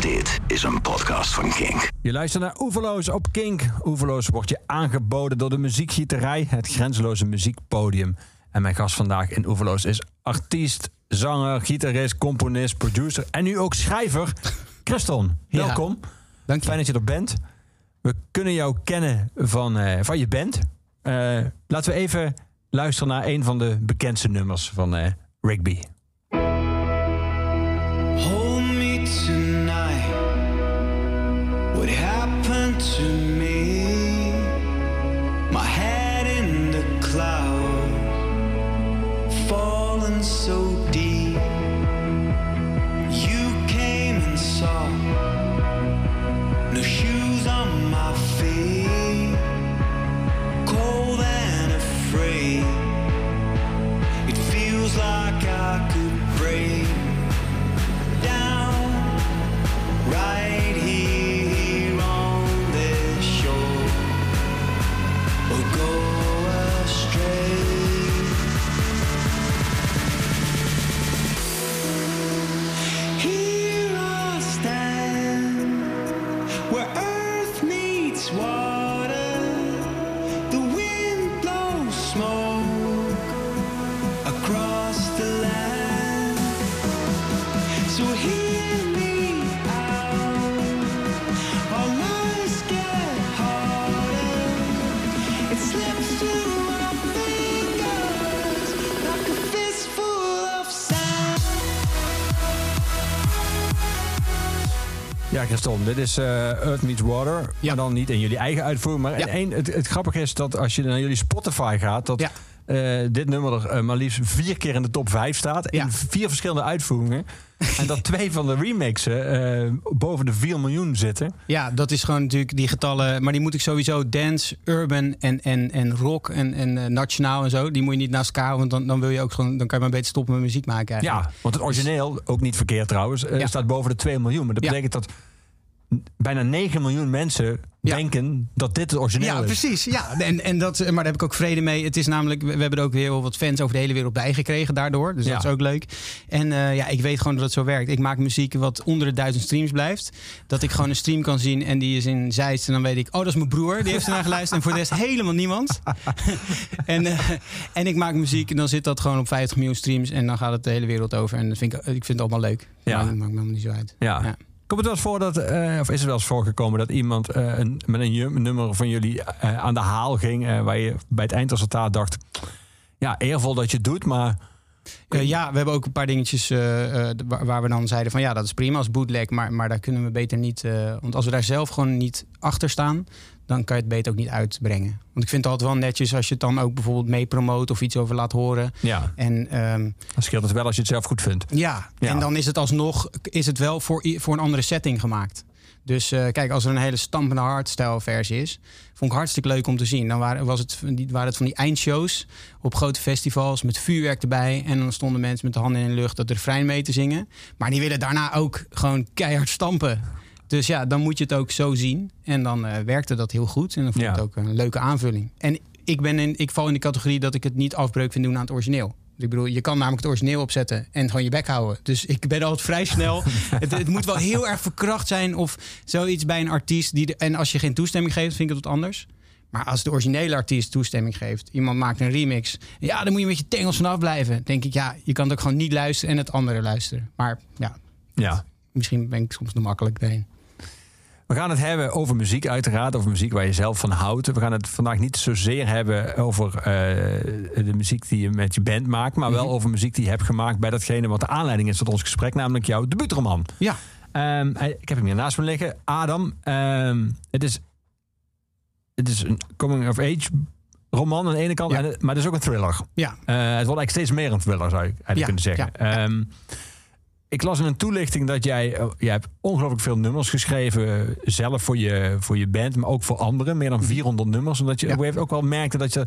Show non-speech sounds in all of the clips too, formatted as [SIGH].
Dit is een podcast van Kink. Je luistert naar Oeverloos op Kink. Oeverloos wordt je aangeboden door de muziekgieterij, het grenzeloze muziekpodium. En mijn gast vandaag in Oeverloos is artiest, zanger, gitarist, componist, producer en nu ook schrijver. Christon, Ja. welkom. Dank je. Fijn dat je er bent. We kunnen jou kennen van, eh, van je band. Eh, laten we even luisteren naar een van de bekendste nummers van eh, Rigby. Ja, Christon, dit is eh, Earth Meets Water. Ja. Maar dan niet in jullie eigen uitvoering. Maar Ja. één, het, het grappige is dat als je naar jullie Spotify gaat... dat Ja. eh, dit nummer er eh, maar liefst vier keer in de top 5 staat. In vier verschillende uitvoeringen. en dat twee van de remixen boven de 4 miljoen zitten. Ja, dat is gewoon natuurlijk die getallen. Maar die moet ik sowieso dance, urban en, en, en rock en, en nationaal en zo. Die moet je niet naast elkaar, want dan, dan wil je ook gewoon, dan kan je maar beter stoppen met muziek maken. Eigenlijk. Ja, want het origineel, ook niet verkeerd trouwens, staat boven de 2 miljoen. Maar dat betekent dat bijna 9 miljoen mensen Ja. denken dat dit het origineel Ja, is. precies. Ja. En, en dat, maar daar heb ik ook vrede mee. Het is namelijk, we hebben er ook weer heel wat fans over de hele wereld bijgekregen daardoor. Dus Ja. dat is ook leuk. En eh, ja, ik weet gewoon dat het zo werkt. Ik maak muziek wat onder de duizend streams blijft. Dat ik gewoon een stream kan zien en die is in Zeist. En dan weet ik, oh, dat is mijn broer. Die heeft ernaar geluisterd. En voor de rest helemaal niemand. [LAUGHS] en, eh, en ik maak muziek en dan zit dat gewoon op 50 miljoen streams. En dan gaat het de hele wereld over. En dat vind ik, ik vind het allemaal leuk. Ja. Maar dat maakt me helemaal niet zo uit. Ja. Komt het wel eens voor dat, eh, of is het wel eens voorgekomen dat iemand eh, een, met een nummer van jullie eh, aan de haal ging, waar je bij het eindresultaat dacht, ja, eervol dat je het doet, maar Eh, ja, we hebben ook een paar dingetjes eh, eh, waar, waar we dan zeiden van ja, dat is prima als bootleg, maar, maar daar kunnen we beter niet. want als we daar zelf gewoon niet achter staan, dan kan je het beter ook niet uitbrengen. Want ik vind het altijd wel netjes als je het dan ook bijvoorbeeld mee promoot of iets over laat horen. ja, En ehm, dan scheelt het wel als je het zelf goed vindt. ja, Ja. en dan is het alsnog is het wel voor, voor een andere setting gemaakt. Dus eh, kijk, als er een hele stampende hardstyle versie is, vond ik hartstikke leuk om te zien. Dan waren, was het, van die, waren het van die eindshows op grote festivals met vuurwerk erbij. En dan stonden mensen met de handen in de lucht dat refrein mee te zingen. Maar die willen daarna ook gewoon keihard stampen. Dus ja, dan moet je het ook zo zien. En dan eh, werkte dat heel goed. En dan vond ik Ja. het ook een leuke aanvulling. En ik, ben in, ik val in de categorie dat ik het niet afbreuk vind doen aan het origineel. Ik bedoel, je kan namelijk het origineel opzetten en gewoon je bek houden. Dus ik ben altijd vrij snel. [LAUGHS] het, het moet wel heel erg verkracht zijn of zoiets bij een artiest. Die de- en als je geen toestemming geeft, vind ik het wat anders. Maar als de originele artiest toestemming geeft, iemand maakt een remix. Ja, dan moet je met je tengels vanaf blijven. Denk ik, ja, je kan het ook gewoon niet luisteren en het andere luisteren. Maar ja, Ja. misschien ben ik soms te makkelijk daarin. We gaan het hebben over muziek uiteraard, over muziek waar je zelf van houdt. We gaan het vandaag niet zozeer hebben over eh, de muziek die je met je band maakt, maar wel over muziek die je hebt gemaakt bij datgene wat de aanleiding is tot ons gesprek, namelijk jouw debuutroman. Ja, Ehm, hij- ik heb hem hier naast me liggen. Adam, ehm, het, is, het is een coming-of-age roman aan de ene kant, Ja. en maar het is ook een thriller. ja, Eh, het wordt eigenlijk steeds meer een thriller, zou eigenlijk Ja, kunnen zeggen. ja, ja. Ik las in een toelichting dat jij, oh, jij hebt ongelooflijk veel nummers geschreven, eh, zelf voor je, voor je band, maar ook voor anderen. Meer dan 400 nummers. Omdat je Mhm. Ja. ook wel merkte dat je...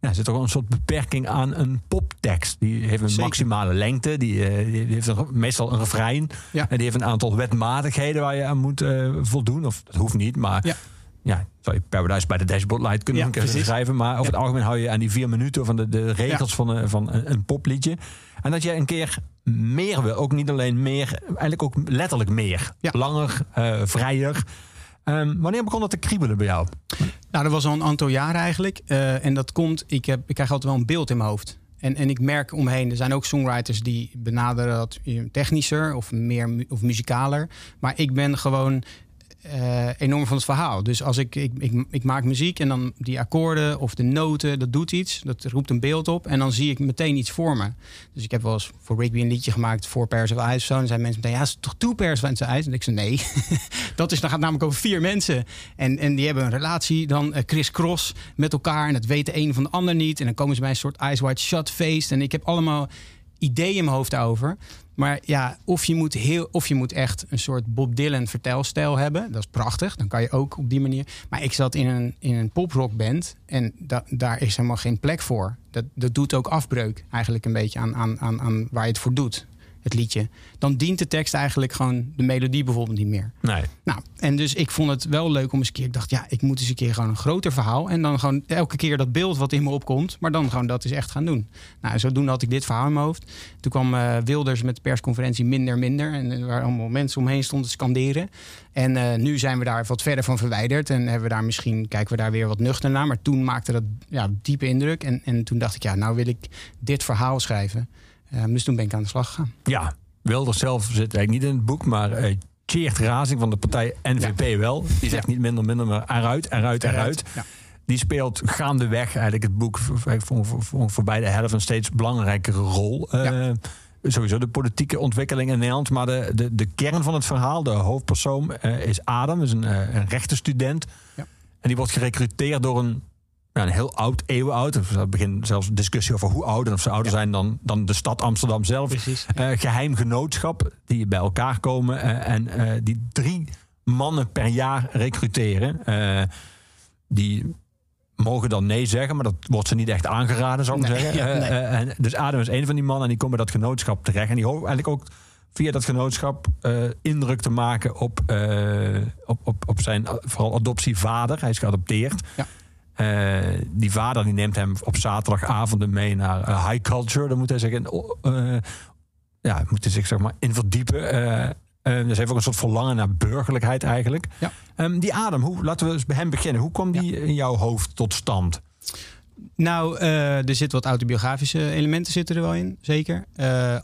Ja, er zit toch wel een soort beperking aan een poptekst. Die heeft een Zeker. maximale lengte. Die, eh, die heeft een, meestal een refrein. Ja. En die heeft een aantal wetmatigheden waar je aan moet eh, voldoen. Of dat hoeft niet, maar Ja. ja, zou je Paradise bij de Dashboard Light kunnen Ja, schrijven. Maar over het algemeen hou je aan die vier minuten van de, de regels van, een, van een, een popliedje. En dat je een keer meer wil. Ook niet alleen meer, eigenlijk ook letterlijk meer. Ja. Langer, eh, vrijer. Ehm, wanneer begon dat te kriebelen bij jou? Nou, dat was al een aantal jaar eigenlijk. Eh, en dat komt, ik, heb, ik krijg altijd wel een beeld in mijn hoofd. En, en ik merk omheen, er zijn ook songwriters die benaderen dat eh, technischer of meer mu- of muzikaler. Maar ik ben gewoon eh, enorm van het verhaal. Dus als ik, ik, ik, ik maak muziek en dan die akkoorden of de noten, dat doet iets. Dat roept een beeld op en dan zie ik meteen iets voor me. Dus ik heb wel eens voor Rigby een liedje gemaakt voor Pairs of of zo. En zijn mensen meteen, ja, is toch Two Pairs of Eyes? En ik zei, nee. [LAUGHS] dat is, dan gaat namelijk over vier mensen. En, en die hebben een relatie dan eh, criss-cross met elkaar. En dat weet de een van de ander niet. En dan komen ze bij een soort Eyes Wide Shut face. En ik heb allemaal ideeën in mijn hoofd over. Maar ja, of je moet, heel, of je moet echt een soort Bob Dylan vertelstijl hebben. Dat is prachtig. Dan kan je ook op die manier. Maar ik zat in een, in een poprockband. En da, daar is helemaal geen plek voor. Dat, dat doet ook afbreuk eigenlijk een beetje aan, aan, aan, aan waar je het voor doet. Het liedje. Dan dient de tekst eigenlijk gewoon de melodie bijvoorbeeld niet meer. Nee. Nou, en dus ik vond het wel leuk om eens een keer. Ik dacht, ja, ik moet eens een keer gewoon een groter verhaal. En dan gewoon elke keer dat beeld wat in me opkomt. Maar dan gewoon dat eens echt gaan doen. Nou, zodoende had ik dit verhaal in mijn hoofd. Toen kwam eh, Wilders met de persconferentie minder, minder. En er waren allemaal mensen omheen stonden te scanderen. En eh, nu zijn we daar wat verder van verwijderd. En hebben we daar misschien, kijken we daar weer wat nuchter naar. Maar toen maakte dat ja, diepe indruk. En, en toen dacht ik, ja, nou wil ik dit verhaal schrijven. Eh, dus toen ben ik aan de slag gegaan. Ja, Wilders zelf zit eigenlijk niet in het boek, maar Tjeerd Razing van de partij NVP wel. Die zegt niet minder, minder, maar eruit, eruit, eruit. Ja. Die speelt gaandeweg eigenlijk het boek voor, voor, voor, voor beide helft een steeds belangrijkere rol. Eh. Sowieso de politieke ontwikkeling in Nederland. Maar de, de, de kern van het verhaal, de hoofdpersoon, eh, is Adam. is een, eh, een rechtenstudent. Ja. En die wordt gerecruiteerd door een, ja, een heel oud, eeuwenoud. Er begint zelfs een discussie over hoe oud en of ze ouder zijn dan, dan de stad Amsterdam zelf. Eh, geheim genootschap die bij elkaar komen eh, en eh, die drie mannen per jaar recruteren. Die mogen dan nee zeggen, maar dat wordt ze niet echt aangeraden, zou ik Nee, zeggen. [LAUGHS] ja, nee. en dus Adam is een van die mannen en die komen bij dat genootschap terecht. En die hopen eigenlijk ook via dat genootschap indruk te maken op, op, op, op zijn vooral adoptievader. Hij is geadopteerd. Ja. Eh, die vader die neemt hem op zaterdagavonden mee naar eh, high culture. Dan moet hij zich in, eh, ja, moet hij zich zeg maar in verdiepen. Dus heeft ook een soort verlangen naar burgerlijkheid eigenlijk. Ja. Ehm, die Adam, hoe, laten we eens bij hem beginnen. Hoe kwam die in jouw hoofd tot stand? Nou, er zitten wat autobiografische elementen zitten er wel in, zeker.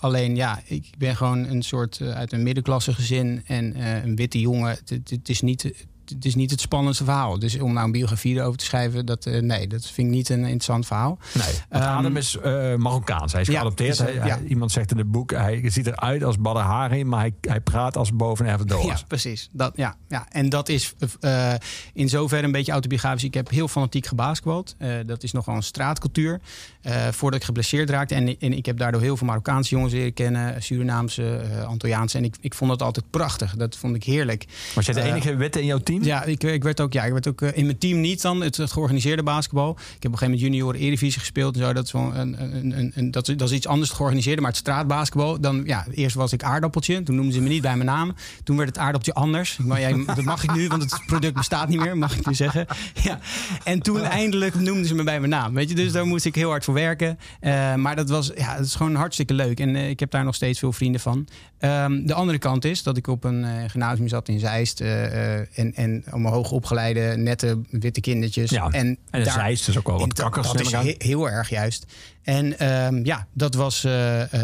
Alleen ja, ik ben gewoon een soort uit een middenklasse gezin en een witte jongen. Het- Het het is niet. Het is niet het spannendste verhaal. Dus om nou een biografie erover te schrijven, dat, eh, nee, dat vind ik niet een interessant verhaal. Nee, Ehm, Adam is eh, Marokkaans. Hij is ja, geadopteerd. is, Hij- hij- ja. iemand zegt in het boek, hij ziet eruit als Badr Hari, maar hij, hij praat als boven Erdogan. Ja, precies. Dat, ja, ja. En dat is eh, in zoverre een beetje autobiografisch. Ik heb heel fanatiek gebasketbald. Eh, dat is nogal een straatcultuur. Eh, voordat ik geblesseerd raakte. En, en ik heb daardoor heel veel Marokkaanse jongens leren kennen. Surinaamse, eh Antilliaanse. En ik, ik vond dat altijd prachtig. Dat vond ik heerlijk. Was jij de Eh, enige witte in jouw team? Ja, ik, ik werd ook, ja, ik werd ook in mijn team niet dan het, het georganiseerde basketbal. Ik heb op een gegeven moment junior Eredivisie gespeeld en zo. Dat is, wel een, een, een, een- dat, is- dat is iets anders georganiseerde, maar het straatbasketbal. Dan, ja, eerst was ik aardappeltje. Toen noemden ze me niet bij mijn naam. Toen werd het aardappeltje anders. Maar, dat mag ik nu, want het product bestaat niet meer, mag ik je zeggen. Ja. En toen eindelijk noemden ze me bij mijn naam. Weet je, dus daar moest ik heel hard voor werken. Eh, maar dat was, ja, dat is gewoon hartstikke leuk. En eh, ik heb daar nog steeds veel vrienden van. Ehm, de andere kant is dat ik op een gymnasium zat in Zeist. en, en allemaal hoogopgeleide, nette, witte kindertjes. Ja, en En daar- Zeist is ook wel wat in- kakkers. Dat is he- heel erg juist. En ehm, ja, dat was.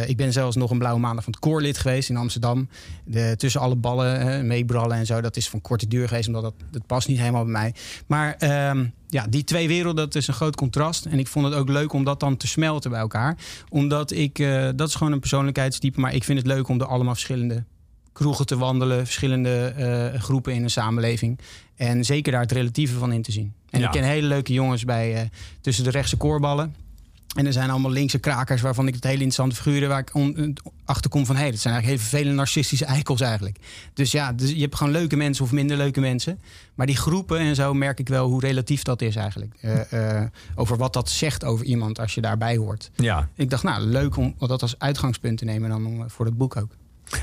ik ben zelfs nog een blauwe maandag van het koorlid geweest in Amsterdam. De, tussen alle ballen, meebrallen en zo. Dat is van korte duur geweest, omdat dat, dat past niet helemaal bij mij. Maar ehm, ja, die twee werelden, dat is een groot contrast. En ik vond het ook leuk om dat dan te smelten bij elkaar. Omdat ik, eh, dat is gewoon een persoonlijkheidstype. Maar ik vind het leuk om er allemaal verschillende kroegen te wandelen. Verschillende eh, groepen in een samenleving. En zeker daar het relatieve van in te zien. En Ja. ik ken hele leuke jongens bij eh, tussen de rechtse koorballen. En er zijn allemaal linkse krakers waarvan ik het hele interessante figuren waar ik on- achter kom van hé, hey, dat zijn eigenlijk heel vervelende narcistische eikels eigenlijk. Dus ja, dus je hebt gewoon leuke mensen of minder leuke mensen. Maar die groepen en zo merk ik wel hoe relatief dat is eigenlijk. Eh, eh, over wat dat zegt over iemand als je daarbij hoort. Ja. Ik dacht, nou, leuk om dat als uitgangspunt te nemen dan om, voor het boek ook.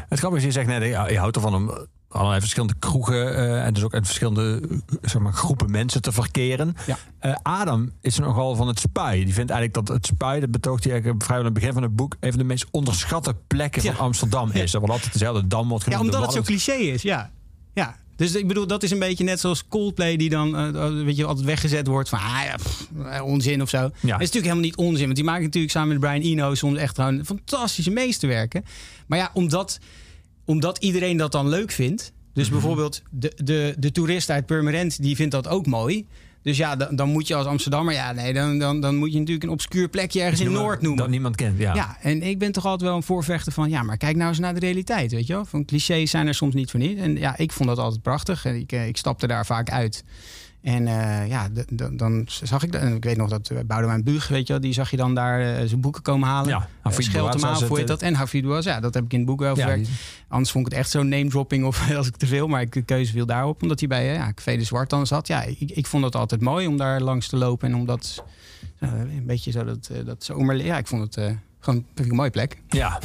Het grappige is, je zegt net, ja, je houdt ervan om allerlei verschillende kroegen eh, en dus ook in verschillende zeg maar, groepen mensen te verkeren. Ja. Eh, Adam is nogal van het spui. Die vindt eigenlijk dat het spui, dat betoogt hij eigenlijk vrijwel aan het begin van het boek, een van de meest onderschatte plekken Ja. van Amsterdam is. Dat wordt altijd dezelfde dam wordt Ja, omdat het zo cliché is, ja. ja. Dus ik bedoel, dat is een beetje net zoals Coldplay... die dan eh, weet je, altijd weggezet wordt van ah, ja, pff, onzin of zo. Het is natuurlijk helemaal niet onzin. Want die maken natuurlijk samen met Brian Eno... soms echt gewoon fantastische meesterwerken. Maar ja, omdat, omdat iedereen dat dan leuk vindt... dus Mhm. bijvoorbeeld de, de, de toerist uit Purmerend... die vindt dat ook mooi... Dus ja, dan, dan moet je als Amsterdammer... ja, nee, dan, dan, dan moet je natuurlijk een obscuur plekje ergens in Noord noemen. Dat niemand kent, ja. Ja, en ik ben toch altijd wel een voorvechter van... ja, maar kijk nou eens naar de realiteit, weet je wel. Van clichés zijn er soms niet voor niet. En ja, ik vond dat altijd prachtig. En ik, eh, ik stapte daar vaak uit. En eh, ja, dan zag ik dat. En ik weet nog dat uh, Boudewijn Buug, weet je wel... die zag je dan daar eh, zijn boeken komen halen. Ja, Uh, Scheltema, heet zit- dat? En Hafid was, ja, dat heb ik in het boek wel verwerkt. Anders vond ik het echt zo'n name dropping of [LAUGHS] als ik te veel. Maar ik, de keuze viel daarop, omdat hij bij eh, ja, Café de Zwart dan zat. Ja, ik, ik vond het altijd mooi om daar langs te lopen. En om dat eh, een beetje zo dat, eh, dat zomer... Ja, ik vond het eh, gewoon een mooie plek. Ja,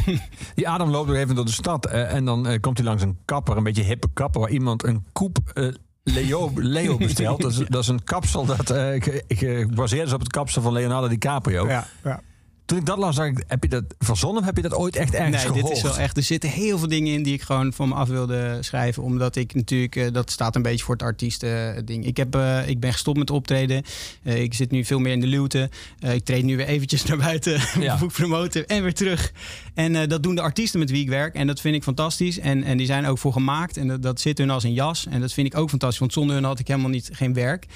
die Adam loopt nog even door de stad eh, en dan eh, komt hij langs een kapper, een beetje hippe kapper, waar iemand een koep eh, Leo, Leo [LAUGHS] bestelt. Dat is, dat is een kapsel dat ge- gebaseerd is op het kapsel van Leonardo DiCaprio. ja. Toen ik dat las, dacht ik, heb je dat verzonnen of heb je dat ooit echt ergens Nee, gehoord? dit is wel echt. Er zitten heel veel dingen in die ik gewoon van me af wilde schrijven. Omdat ik natuurlijk, eh, dat staat een beetje voor het artiesten-ding. Ik, heb, eh, ik ben gestopt met optreden. Eh, ik zit nu veel meer in de luwte. Ik treed nu weer eventjes [LAUGHS] naar buiten. Ja. Boek promoten en weer terug. En dat doen de artiesten met wie ik werk. En dat vind ik fantastisch. En, en die zijn ook voor gemaakt. En dat, dat zit hun als een jas. En dat vind ik ook fantastisch. Want zonder hun had ik helemaal niet, geen werk.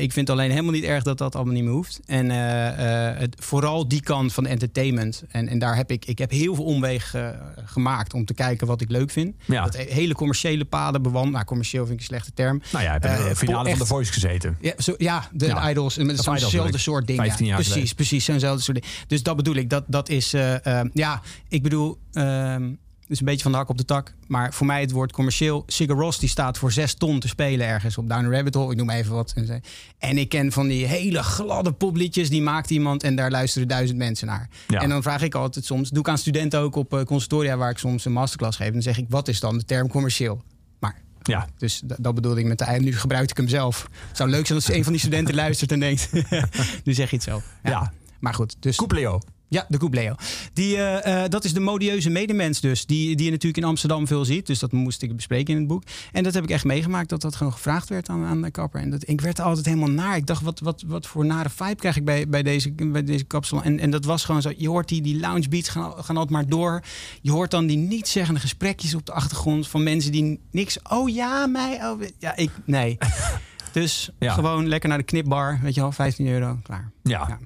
Ik vind alleen helemaal niet erg dat dat allemaal niet meer hoeft. En het, vooral die kant van entertainment. En, en daar heb ik, ik heb heel veel omwegen eh, gemaakt om te kijken wat ik leuk vind. Ja. Dat hele commerciële paden bewandelen. Nou, commercieel vind ik een slechte term. Nou ja, je hebt in de Eh, finale van The Voice gezeten. Ja, zo, ja de Ja. idols. Met Of idols, zo'nzelfde soort dingen. 15 jaar precies, geleden. precies. Zo'nzelfde soort dingen. Dus dat bedoel ik. Dat, dat is, eh, ja, ik bedoel, ehm, is een beetje van de hak op de tak. Maar voor mij het woord commercieel. Sigur Ros die staat voor 6 ton te spelen ergens op Down Rabbit Hole. Ik noem even wat. En ik ken van die hele gladde popliedjes. Die maakt iemand en daar luisteren duizend mensen naar. Ja. En dan vraag ik altijd soms, doe ik aan studenten ook op eh, consultoria... waar ik soms een masterclass geef. Dan zeg ik, wat is dan de term commercieel? Maar Ja. dus dat bedoelde ik met de ei. Nu gebruik ik hem zelf. Het zou leuk zijn als een van die studenten [LAUGHS] luistert en denkt... [LAUGHS] nu zeg je het zelf. Ja. Maar goed, dus... Koep Leo. Ja, de Coupe Leo. Die, eh, eh, dat is de modieuze medemens dus. Die, die je natuurlijk in Amsterdam veel ziet. Dus dat moest ik bespreken in het boek. En dat heb ik echt meegemaakt. Dat dat gewoon gevraagd werd aan, aan de kapper. En dat, ik werd altijd helemaal naar. Ik dacht, wat, wat, wat voor nare vibe krijg ik bij, bij, deze, bij deze kapsel. En, en dat was gewoon zo. Je hoort die, die lounge beats gaan, gaan altijd maar door. Je hoort dan die nietszeggende gesprekjes op de achtergrond. Van mensen die niks... Oh ja, mij... Oh, ja, ik... Nee. [LAUGHS] Dus Ja. gewoon lekker naar de knipbar. Weet je wel, 15 euro. Klaar. Ja. Ja.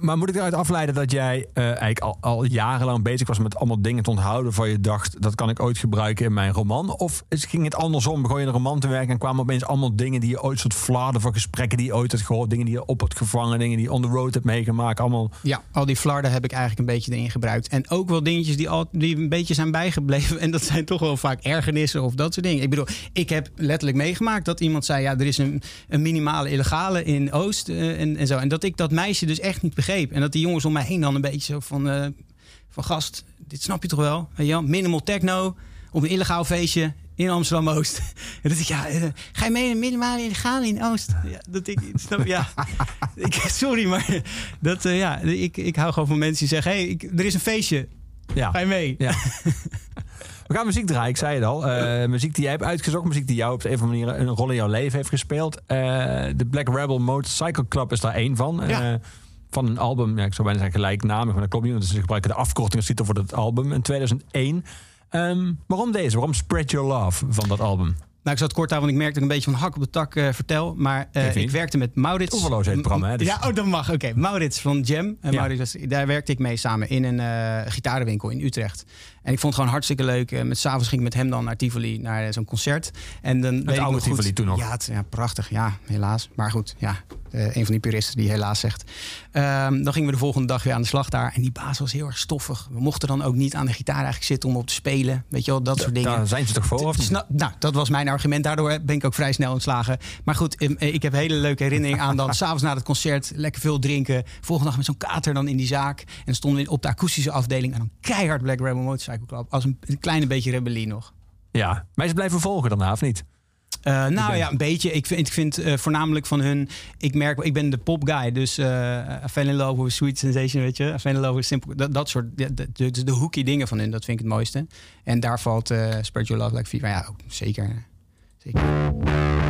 Maar moet ik eruit afleiden dat jij eh, eigenlijk al, al jarenlang bezig was met allemaal dingen te onthouden van je dacht, dat kan ik ooit gebruiken in mijn roman? Of ging het andersom? Begon je een roman te werken en kwamen opeens allemaal dingen die je ooit soort fladen van gesprekken die je ooit had gehoord, dingen die je op had gevangen, dingen die je on the road hebt meegemaakt, allemaal. Ja, al die flarden heb ik eigenlijk een beetje erin gebruikt. En ook wel dingetjes die, al, die een beetje zijn bijgebleven. [LAUGHS] En dat zijn toch wel vaak ergernissen of dat soort dingen. Ik bedoel, ik heb letterlijk meegemaakt dat iemand zei... ja, er is een, een minimale illegale in Oost eh, en, en zo. En dat ik dat meisje dus echt niet begreep. En dat die jongens om mij heen dan een beetje zo van... eh, van gast, dit snap je toch wel? Weet je? Minimal techno op een illegaal feestje in Amsterdam-Oost. [LAUGHS] En dat ik, ja, eh, ga je mee een minimale illegale in Oost? Ja, dat ik, snap, ja. [LAUGHS] ik, sorry, maar dat, eh, ja, ik, ik hou gewoon van mensen die zeggen... hey, ik- er is een feestje, Ja. ga je mee? Ja. [LAUGHS] We gaan muziek draaien, ik zei het al. Muziek die jij hebt uitgezocht, muziek die jou op de een of andere manier een rol in jouw leven heeft gespeeld. De Black Rebel Motorcycle Club is daar één van. Ja. Van een album, ja, ik zou bijna zeggen gelijknamig, maar dat klopt niet, want ze gebruiken de afkorting als titel voor het album in 2001. Ehm, waarom deze? Waarom Spread Your Love van dat album? Nou, ik zal het kort houden, want ik merkte dat ik een beetje van hak op de tak eh, vertel. Maar eh, ik werkte met Maurits. Heet het programma, hè, dus- Ja, oh, dat mag. Oké, Maurits van Jam. En Ja. Maurits daar werkte ik mee samen in een eh, gitarenwinkel in Utrecht. En ik vond het gewoon hartstikke leuk. Met s'avonds ging ik met hem dan naar Tivoli, naar zo'n concert. En dan weet ik oude Tivoli toen nog. Ja, het, ja, prachtig. Ja, helaas. Maar goed, ja. Eh, een van die puristen die helaas zegt. Ehm, dan gingen we de volgende dag weer aan de slag daar. En die baas was heel erg stoffig. We mochten dan ook niet aan de gitaar eigenlijk zitten om op te spelen. Weet je wel, dat soort dingen. Daar zijn ze toch voor? Of niet? Nou, dat was mijn argument. Daardoor ben ik ook vrij snel ontslagen. Maar goed, em, eh, ik heb hele leuke herinneringen aan dan. [LAUGHS] S'avonds na het concert, lekker veel drinken. Volgende dag met zo'n kater dan in die zaak. En stonden we op de akoestische afdeling. En dan keihard Black Rebel Motorcycle Club. Als een, een kleine beetje rebellie nog. Ja, maar ze blijven volgen daarna, of niet? Eh, nou ja, een beetje. Ik vind, ik vind eh, voornamelijk van hun. Ik merk, ik ben de pop guy. Dus I fell in love with Sweet Sensation, weet je. Fell in love with Simple. Dat, dat soort. De, de, de, de hooky dingen van hun, dat vind ik het mooiste. En daar valt Spread Your Love Like Fever. Ja, ook zeker. zeker.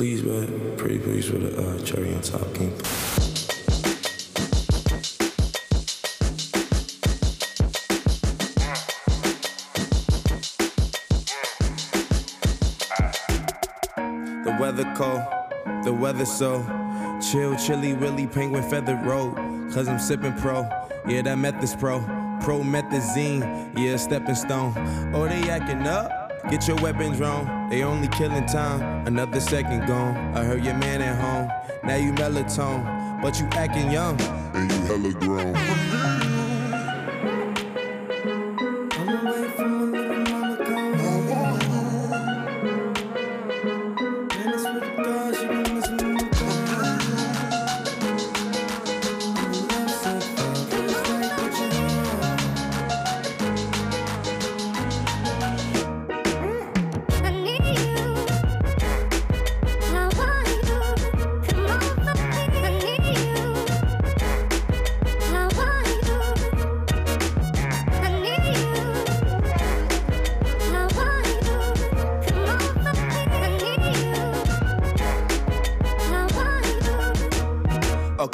Please, man. Pretty please with a uh, cherry on top, King. The weather cold, the weather so chill, chilly, willy, penguin feathered road. Cause I'm sipping pro, yeah, that meth is pro. Pro methazine, yeah, stepping stone. Oh, they acting up. Get your weapons wrong, they only killing time. Another second gone. I heard your man at home. Now you melatonin, but you acting young. and you hella grown.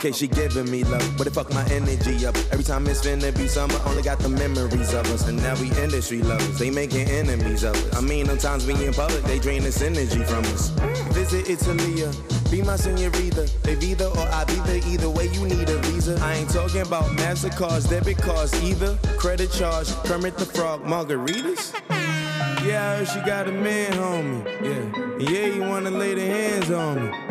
Okay, she giving me love, but it fuck my energy up. Every time it's finna be summer, only got the memories of us. And now we industry lovers, they making enemies of us. I mean, sometimes we in public, they drain this energy from us. Visit Italia, uh, be my senorita. They either or I be there, either way you need a visa. I ain't talking about MasterCards, debit cards either. Credit charge, Kermit the Frog, margaritas. Yeah, I heard she got a man, homie. Yeah, yeah, you wanna lay the hands on me.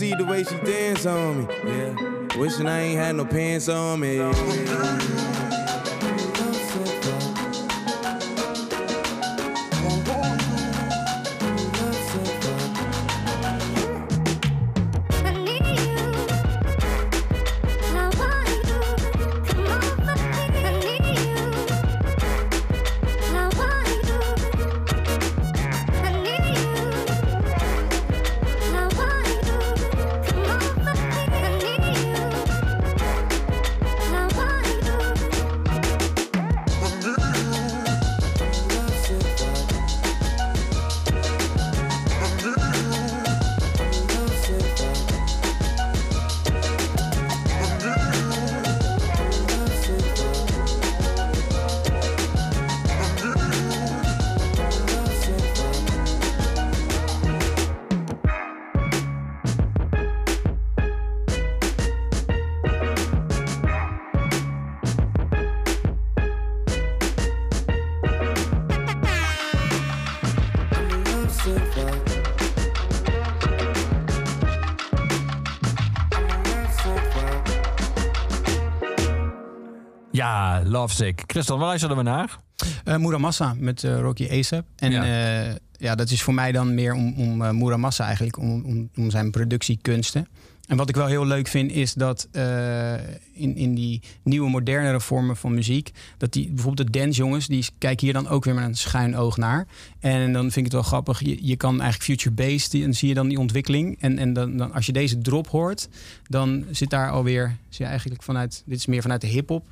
See the way she dance on me. Yeah, wishing I ain't had no pants on me. Lovesick. Christel, waar luisterden we naar? Eh Muramasa met eh, Rocky ASAP. En Ja. ja. ja, dat is voor mij dan meer om, om eh, Muramasa eigenlijk, om, om, om zijn productiekunsten. En wat ik wel heel leuk vind, is dat eh, in, in die nieuwe, modernere vormen van muziek, dat die bijvoorbeeld de dancejongens, die kijken hier dan ook weer met een schuin oog naar. En dan vind ik het wel grappig, je, je kan eigenlijk future-based, die- en zie je dan die ontwikkeling. En, en dan, dan, als je deze drop hoort, dan zit daar alweer, zie je eigenlijk vanuit, dit is meer vanuit de hip-hop.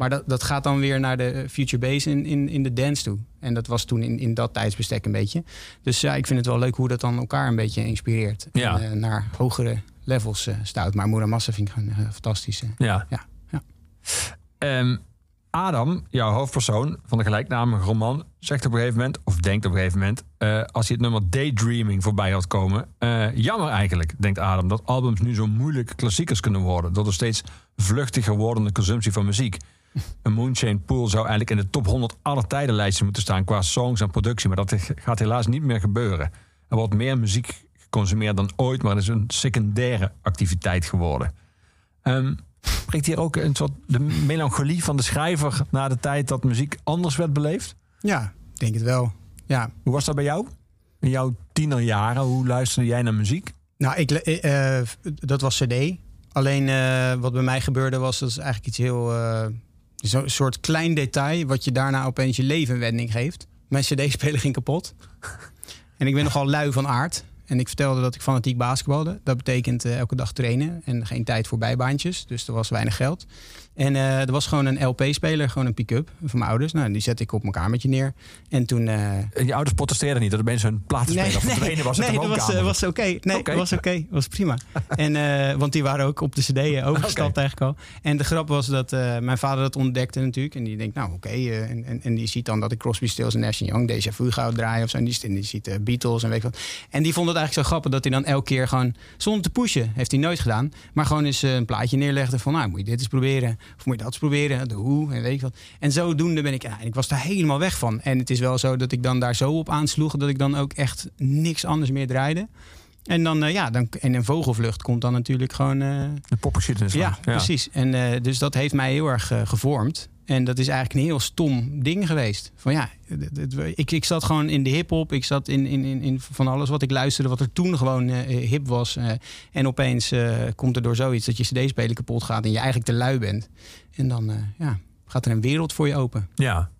Maar dat, dat gaat dan weer naar de future bass in, in, in de dance toe. En dat was toen in, in dat tijdsbestek een beetje. Dus ja, ik vind het wel leuk hoe dat dan elkaar een beetje inspireert. Ja. En, eh, naar hogere levels eh stout. Maar Muramasa vind ik gewoon eh, fantastisch. Ja. Ja, ja. Ehm, Adam, jouw hoofdpersoon van de gelijknamige roman, zegt op een gegeven moment, of denkt op een gegeven moment, als hij het nummer Daydreaming voorbij had komen. jammer eigenlijk, denkt Adam, dat albums nu zo moeilijk klassiekers kunnen worden. Door de steeds vluchtiger wordende consumptie van muziek. Een Moonchain Pool zou eigenlijk in de top 100 aller tijden lijstje moeten staan qua songs en productie. Maar dat gaat helaas niet meer gebeuren. Er wordt meer muziek geconsumeerd dan ooit, maar het is een secundaire activiteit geworden. Ehm Spreekt hier ook een soort de melancholie van de schrijver na de tijd dat muziek anders werd beleefd? ja, ik denk het wel. Ja, Hoe was dat bij jou? In jouw tienerjaren, hoe luisterde jij naar muziek? Nou, ik, eh, eh, dat was CD. Alleen eh, wat bij mij gebeurde was, dat is eigenlijk iets heel. Zo'n soort klein detail, wat je daarna opeens je leven wending geeft. Mijn CD-speler ging kapot. [LAUGHS] en ik ben nogal lui van aard. En ik vertelde dat ik fanatiek basketbalde. Dat betekent eh, elke dag trainen en geen tijd voor bijbaantjes. Dus er was weinig geld. En eh, er was gewoon een LP-speler, gewoon een pick-up van mijn ouders. Nou, die zette ik op mijn kamertje neer. En toen. eh, En je ouders protesteerden niet dat een platenspeler verdwenen was in nee, de dat was, woonkamer. eh, was oké. Nee, Oké. dat was oké. was prima. [LAUGHS] en, eh, want die waren ook op de cd overgestapt eigenlijk al. En de grap was dat eh, mijn vader dat ontdekte natuurlijk. En die denkt, nou oké. eh, en, en, en die ziet dan dat ik Crosby, Stills en Nash Young, Deja Vu ga draaien of zo. En die, en die ziet eh, Beatles en weet ik wat. En die vond het eigenlijk zo grappig dat hij dan elke keer gewoon, zonder te pushen, heeft hij nooit gedaan. Maar gewoon eens eh, een plaatje neerlegde van, nou moet je dit eens proberen. Of moet je dat eens proberen. De hoe en weet wat. En zodoende ben ik, en ik was daar helemaal weg van. En het is wel zo dat ik dan daar zo op aansloeg dat ik dan ook echt niks anders meer draaide. En dan, eh, ja, dan, en een vogelvlucht komt dan natuurlijk gewoon. eh, De popgeschiedenis. ja, precies. En eh, dus dat heeft mij heel erg gevormd. En dat is eigenlijk een heel stom ding geweest. Van ja, ik, ik zat gewoon in de hip-hop. Ik zat in, in, in, in van alles wat ik luisterde, wat er toen gewoon hip was. en opeens komt er door zoiets dat je CD-speler kapot gaat en je eigenlijk te lui bent. En dan ja, gaat er een wereld voor je open. Ja.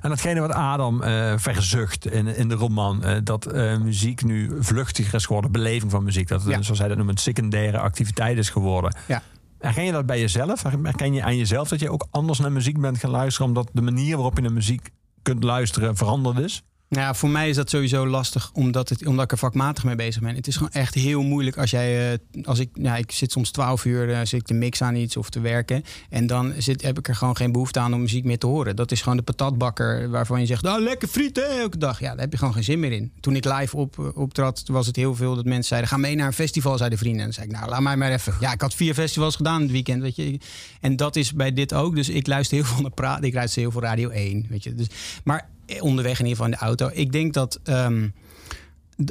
En datgene wat Adam eh, verzucht in, in de roman, eh, dat eh, muziek nu vluchtiger is geworden, beleving van muziek, dat het, Ja. zoals hij dat noemt, een secundaire activiteit is geworden. Ja. Herken je dat bij jezelf? Herken je aan jezelf dat je ook anders naar muziek bent gaan luisteren, omdat de manier waarop je naar muziek kunt luisteren veranderd is? Nou ja, voor mij is dat sowieso lastig, omdat, het, omdat ik er vakmatig mee bezig ben. Het is gewoon echt heel moeilijk als jij, eh, als ik, ja, ik zit soms 12 uur, zit ik te mix aan iets of te werken. En dan zit, heb ik er gewoon geen behoefte aan om muziek meer te horen. Dat is gewoon de patatbakker waarvan je zegt, oh, lekker friet elke dag. Ja, daar heb je gewoon geen zin meer in. Toen ik live op, eh, optrad, was het heel veel dat mensen zeiden, ga mee naar een festival, zeiden vrienden. En dan zei ik, nou, laat mij maar even. Ja, ik had vier festivals gedaan het weekend, weet je. En dat is bij dit ook. Dus ik luister heel veel naar praat, ik luister heel veel Radio 1, weet je. Dus, maar onderweg in ieder geval in de auto. Ik denk dat ehm,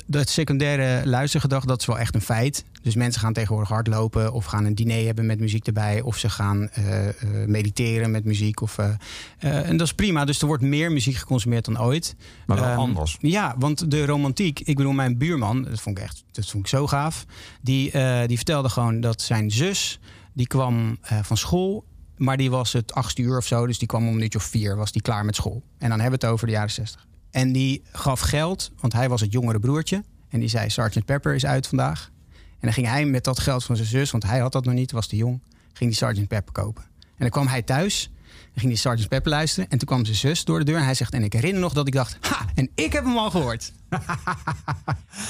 dat secundaire luistergedrag, dat is wel echt een feit. Dus mensen gaan tegenwoordig hardlopen of gaan een diner hebben met muziek erbij. Of ze gaan eh, eh, mediteren met muziek. Of, eh, en dat is prima. Dus er wordt meer muziek geconsumeerd dan ooit. Maar wel Ehm, anders. Ja, want de romantiek. Ik bedoel, mijn buurman, dat vond ik echt dat vond ik zo gaaf. Die, die vertelde gewoon dat zijn zus, die kwam van school. Maar die was het acht uur of zo. Dus die kwam om een uurtje of vier, was die klaar met school. En dan hebben we het over de jaren zestig. En die gaf geld, want hij was het jongere broertje. En die zei, Sergeant Pepper is uit vandaag. En dan ging hij met dat geld van zijn zus, want hij had dat nog niet, was te jong. Ging die Sergeant Pepper kopen. En dan kwam hij thuis. En ging die Sergeant Pepper luisteren. En toen kwam zijn zus door de deur. En hij zegt, en ik herinner nog dat ik dacht, ha, en ik heb hem al gehoord. [LAUGHS]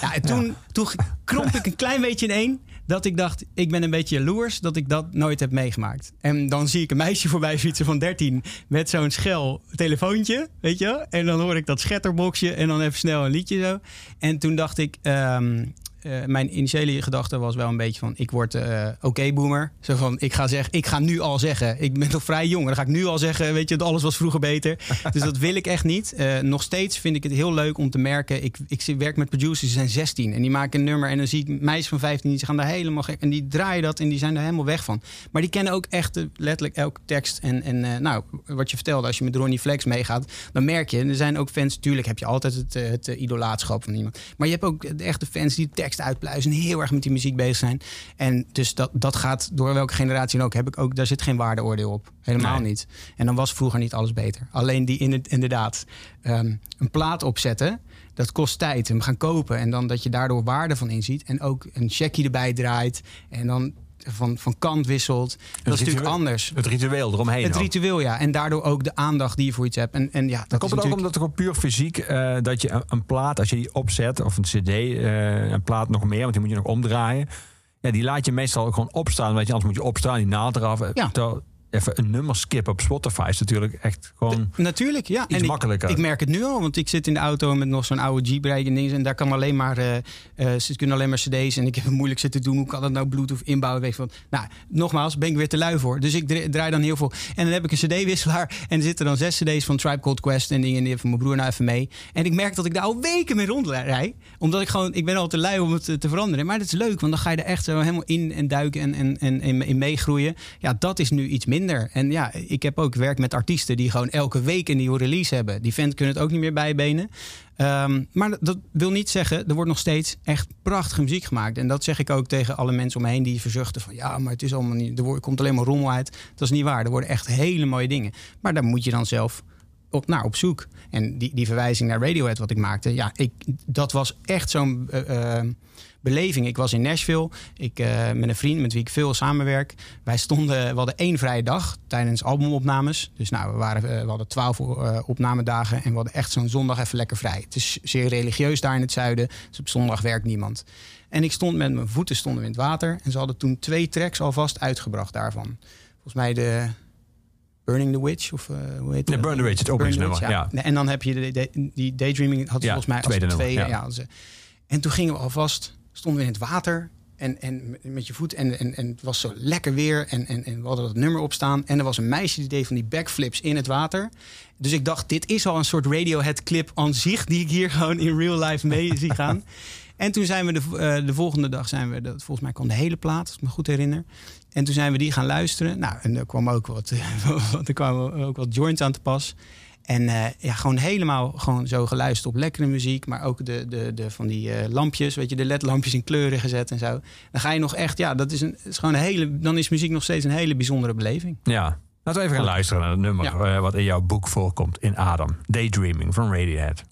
Ja, en toen, toen kromp ik een klein beetje in één. Dat ik dacht, ik ben een beetje jaloers dat ik dat nooit heb meegemaakt. En dan zie ik een meisje [LAUGHS] voorbij fietsen van 13 met zo'n schel telefoontje, weet je? En dan hoor ik dat schetterboxje en dan even snel een liedje zo. En toen dacht ik, ehm, eh, mijn initiële gedachte was wel een beetje van, ik word eh, oké boomer. Zo van, ik ga zeggen, ik ga nu al zeggen, ik ben nog vrij jong. Dan ga ik nu al zeggen, weet je, dat alles was vroeger beter. [LAUGHS] dus dat wil ik echt niet. Eh, nog steeds vind ik het heel leuk om te merken, ik, ik werk met producers, die zijn 16 en die maken een nummer en dan zie ik meisjes van 15 die gaan daar helemaal gek en die draaien dat en die zijn er helemaal weg van. Maar die kennen ook echt letterlijk elke tekst en, en nou, wat je vertelde, als je met Ronnie Flex meegaat, dan merk je, er zijn ook fans, tuurlijk heb je altijd het, het idolaatschap van iemand, maar je hebt ook de echte fans die de tekst uitpluizen en heel erg met die muziek bezig zijn. En dus dat, dat gaat door welke generatie dan ook, heb ik ook, daar zit geen waardeoordeel op. Helemaal Nee. niet. En dan was vroeger niet alles beter. Alleen die in het, inderdaad ehm, een plaat opzetten, dat kost tijd. Hem gaan kopen en dan dat je daardoor waarde van inziet. En ook een checkie erbij draait en dan van, van kant wisselt. Dat is natuurlijk anders. Het ritueel eromheen. Het ook. ritueel, ja. En daardoor ook de aandacht die je voor iets hebt. En, en ja, dat komt is het ook natuurlijk... omdat het gewoon puur fysiek, eh, dat je een, een plaat, als je die opzet, of een cd, eh, een plaat nog meer, want die moet je nog omdraaien. Ja, die laat je meestal ook gewoon opstaan, weet je, anders moet je opstaan, die naald eraf. Ja. Terwijl even een nummer skippen op Spotify is natuurlijk echt gewoon... Natuurlijk, ja. Iets en ik, makkelijker. Ik merk het nu al, want ik zit in de auto met nog zo'n oude Jeep-rij en dingen. En daar kan alleen maar, eh eh, ze kunnen alleen maar cd's. En ik heb het moeilijk zitten doen. Hoe kan dat nou Bluetooth inbouwen? Weet je wat. Nou, nogmaals, ben ik weer te lui voor. Dus ik dra- draai dan heel veel. En dan heb ik een cd-wisselaar. En er zitten dan zes cd's van Tribe Called Quest en dingen. En die heeft mijn broer nou even mee. En ik merk dat ik daar al weken mee rondrij. Omdat ik gewoon, ik ben al te lui om het te, te veranderen. Maar dat is leuk, want dan ga je er echt zo helemaal in en duiken en, en, en, en in meegroeien. Ja, dat is nu iets minder. En ja, ik heb ook werk met artiesten die gewoon elke week een nieuwe release hebben. Die fans kunnen het ook niet meer bijbenen. Ehm, maar dat- wil niet zeggen, er wordt nog steeds echt prachtige muziek gemaakt. En dat zeg ik ook tegen alle mensen om me heen die verzuchten van ja, maar het is allemaal niet, er komt alleen maar rommel uit. Dat is niet waar. Er worden echt hele mooie dingen. Maar daar moet je dan zelf op, naar op zoek. En die, die verwijzing naar Radiohead wat ik maakte, ja, ik, dat was echt zo'n eh, eh, beleving. Ik was in Nashville, ik, eh, met een vriend met wie ik veel samenwerk. Wij stonden, we hadden één vrije dag tijdens albumopnames. Dus nou, we, waren, eh, we hadden twaalf eh, opnamedagen en we hadden echt zo'n zondag even lekker vrij. Het is zeer religieus daar in het zuiden, dus op zondag werkt niemand. En ik stond met mijn voeten stonden in het water en ze hadden toen twee tracks alvast uitgebracht daarvan. Volgens mij de Burning the Witch of hoe heet Nee, het? Burn the Witch, het openingsnummer, ja. Nee, En dan heb je de, de- die Daydreaming had Ja, volgens mij als tweede nummer, twee. ja. En toen gingen we alvast, stonden we in het water en, en met je voet en, en, en het was zo lekker weer en, en, en we hadden dat nummer opstaan en er was een meisje die deed van die backflips in het water. Dus ik dacht, dit is al een soort Radiohead clip aan zich die ik hier gewoon in real life mee [LAUGHS] zie gaan. En toen zijn we de, eh, de volgende dag zijn we, dat, volgens mij kwam de hele plaat, als ik me goed herinner. En toen zijn we die gaan luisteren. Nou, en er kwam ook wat, [LAUGHS] er ook wat joints aan te pas. En eh, ja, gewoon helemaal gewoon zo geluisterd op lekkere muziek. Maar ook de, de, de, van die eh, lampjes, weet je, de ledlampjes in kleuren gezet en zo. Dan ga je nog echt, ja, dat is, een, is gewoon een hele, dan is muziek nog steeds een hele bijzondere beleving. Ja. Laten we even gaan luisteren naar het nummer Ja. eh, wat in jouw boek voorkomt in Adam. Daydreaming van Radiohead.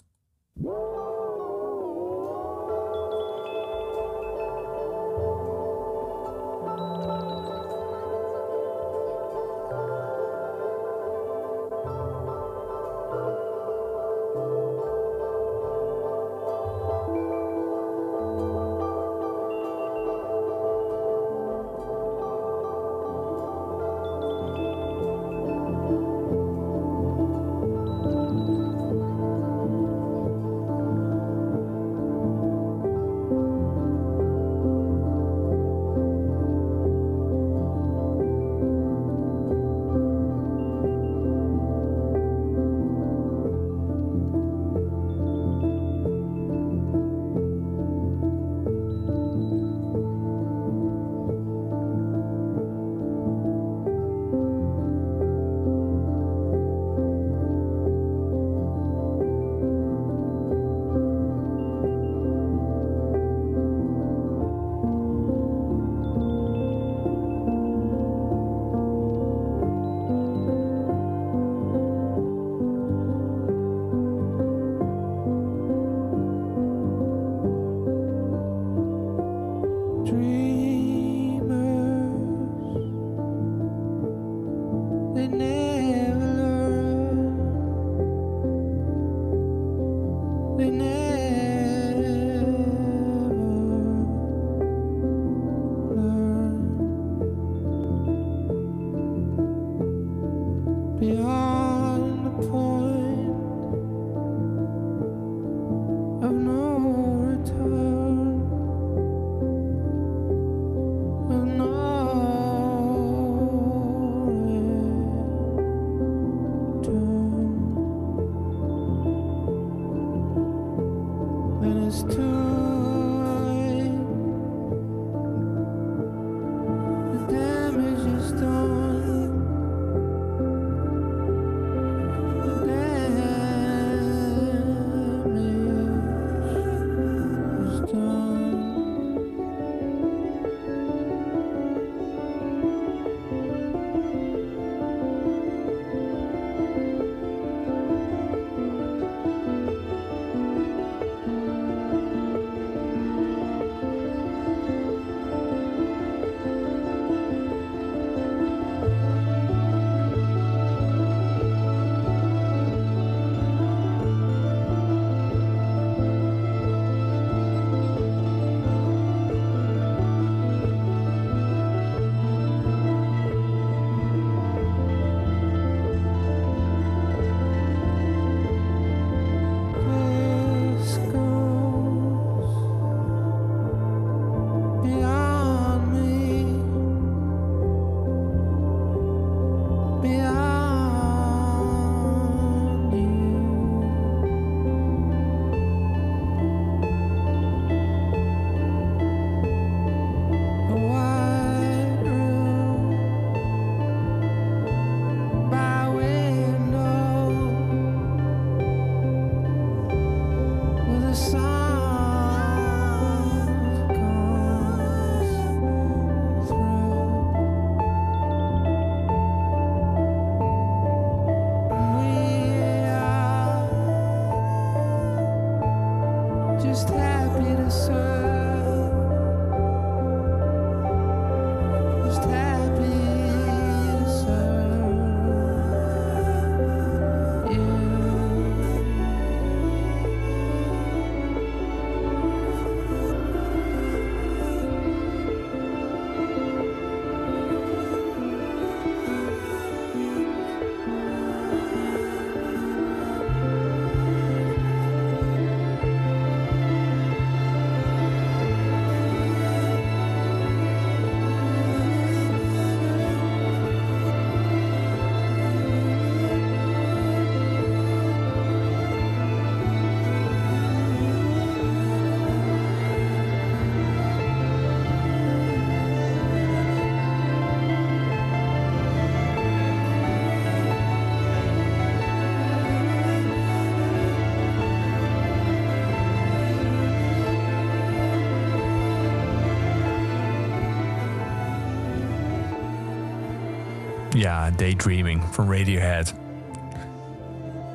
Daydreaming van Radiohead.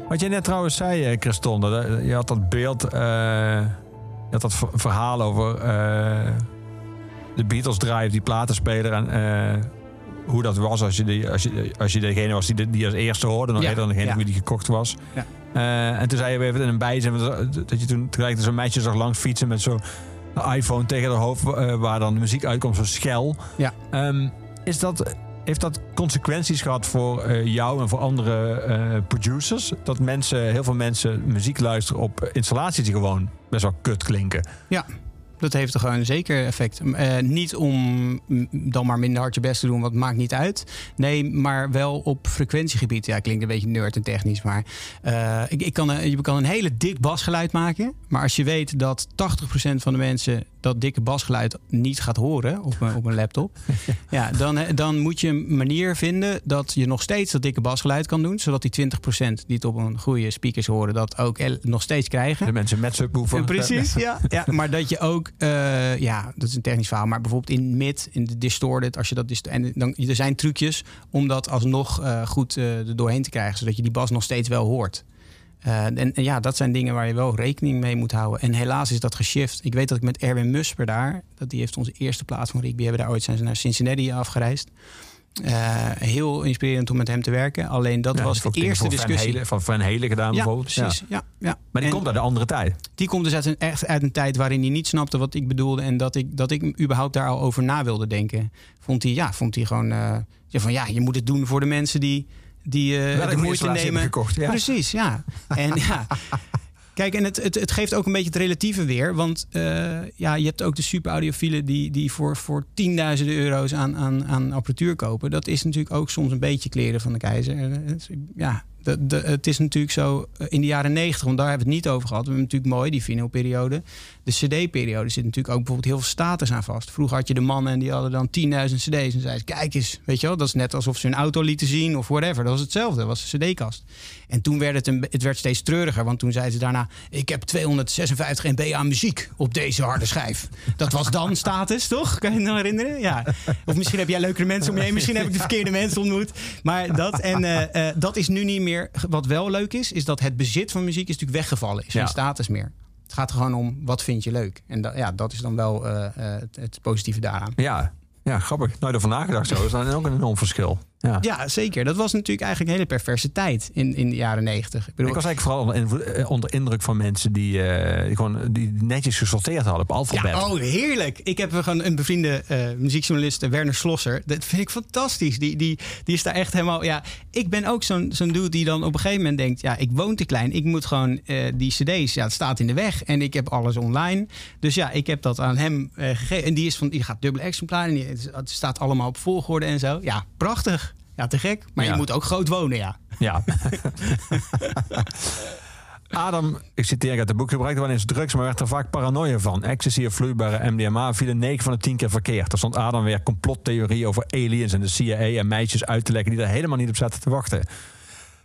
Wat jij net trouwens zei, eh, Christon, dat, eh, je had dat beeld, eh, je had dat ver- verhaal over eh, de Beatles drive, die platenspeler en eh, hoe dat was als je, die, als je, als je degene was die, de- die als eerste hoorde, nog Ja, dan degene ja. die gekocht was. Ja. Eh, en toen zei je weer even in een bijzin dat je toen tegelijk zo'n meisje zag langs fietsen met zo'n iPhone tegen haar hoofd, eh, waar dan de muziek uitkomt, zo schel. Ja. Ehm, is dat, heeft dat consequenties gehad voor eh, jou en voor andere eh, producers? Dat mensen, heel veel mensen muziek luisteren op installaties die gewoon best wel kut klinken. Ja, dat heeft er gewoon zeker effect. Eh, niet om dan maar minder hard je best te doen, want het maakt niet uit. Nee, maar wel op frequentiegebied. Ja, klinkt een beetje nerd en technisch, maar ik, ik kan, je kan een hele dik basgeluid maken. Maar als je weet dat 80% van de mensen dat dikke basgeluid niet gaat horen op een, op een laptop, [LAUGHS] ja, dan, eh, dan moet je een manier vinden dat je nog steeds dat dikke basgeluid kan doen, zodat die 20% die het op een goede speakers horen, dat ook nog steeds krijgen. De mensen met subwoofer. Ja, precies, ja. ja. Maar dat je ook, eh, ja, dat is een technisch verhaal, maar bijvoorbeeld in mid, in de distorted, als je dat en dan er zijn trucjes om dat alsnog eh, goed eh er doorheen te krijgen, zodat je die bas nog steeds wel hoort. Eh, en, en ja, dat zijn dingen waar je wel rekening mee moet houden. En helaas is dat geshift. Ik weet dat ik met Erwin Musper daar, dat die heeft onze eerste plaats van Rigby, hebben daar ooit zijn ze naar Cincinnati afgereisd. Eh, heel inspirerend om met hem te werken. Alleen dat Ja, was de eerste Van discussie. Van Van Helen gedaan ja, bijvoorbeeld. precies. Ja. Ja. Ja, Maar die En- komt uit een andere tijd. die komt dus uit een, echt uit een tijd waarin hij niet snapte wat ik bedoelde. En dat ik, dat ik überhaupt daar al over na wilde denken. Vond hij, ja, vond hij gewoon eh, van ja, je moet het doen voor de mensen die, die een de moeite nemen. hebben gekocht, ja. Precies, ja. En [LAUGHS] ja. Kijk, en het, het, het geeft ook een beetje het relatieve weer. Want eh, ja, je hebt ook de super audiofielen die, die voor, voor tienduizenden euro's aan, aan, aan apparatuur kopen. Dat is natuurlijk ook soms een beetje kleren van de keizer. Eh, het- Ja, de, de, het is natuurlijk zo in de jaren negentig, want daar hebben we het niet over gehad. We hebben natuurlijk mooi die vinylperiode. De cd-periode zit natuurlijk ook bijvoorbeeld heel veel status aan vast. Vroeger had je de mannen en die hadden dan 10.000 cd's. En zeiden ze, kijk eens, weet je wel. Dat is net alsof ze hun auto lieten zien of whatever. Dat was hetzelfde, dat was de cd-kast. En toen werd het, een, het werd steeds treuriger. Want toen zeiden ze daarna, ik heb 256 MB aan muziek op deze harde schijf. Dat was dan [LAUGHS] status, toch? Kan je je nog herinneren? Ja. Of misschien heb jij leukere mensen om je heen. Misschien heb ik de verkeerde mensen ontmoet. Maar dat, en, eh, eh, dat is nu niet meer... Wat wel leuk is, is dat het bezit van muziek is natuurlijk weggevallen. Is geen Ja. status meer. Het gaat er gewoon om, wat vind je leuk? En da- ja, dat is dan wel eh, eh, het, het positieve daaraan. Ja. ja, grappig. Nooit over nagedacht zo. Dat is dan ook een enorm verschil. Ja. Ja, zeker. Dat was natuurlijk eigenlijk een hele perverse tijd in, in de jaren negentig. Ik bedoel, Ik was eigenlijk vooral onder, eh, indruk van mensen die, eh, gewoon die netjes gesorteerd hadden op alfabet. Ja, oh, heerlijk. Ik heb gewoon een bevriende eh, muziekjournalist, Werner Slosser. Dat vind ik fantastisch. Die, die, die is daar echt helemaal... Ja, ik ben ook zo'n zo'n dude die dan op een gegeven moment denkt... ja, ik woon te klein. Ik moet gewoon die cd's... Ja, het staat in de weg. En ik heb alles online. Dus ja, ik heb dat aan hem gegeven. En die, is van, die gaat dubbele exemplaar. En die, het staat allemaal op volgorde en zo. Ja, prachtig. Ja, te gek. Maar Ja. je moet ook groot wonen, ja. Ja. [LAUGHS] Adam, ik citeer uit het boek, gebruikte wel eens drugs, maar werd er vaak paranoia van. Ecstasy of vloeibare MDMA vielen 9 van de 10 keer verkeerd. Er stond Adam weer complottheorie over aliens en de CIA en meisjes uit te leggen die er helemaal niet op zaten te wachten.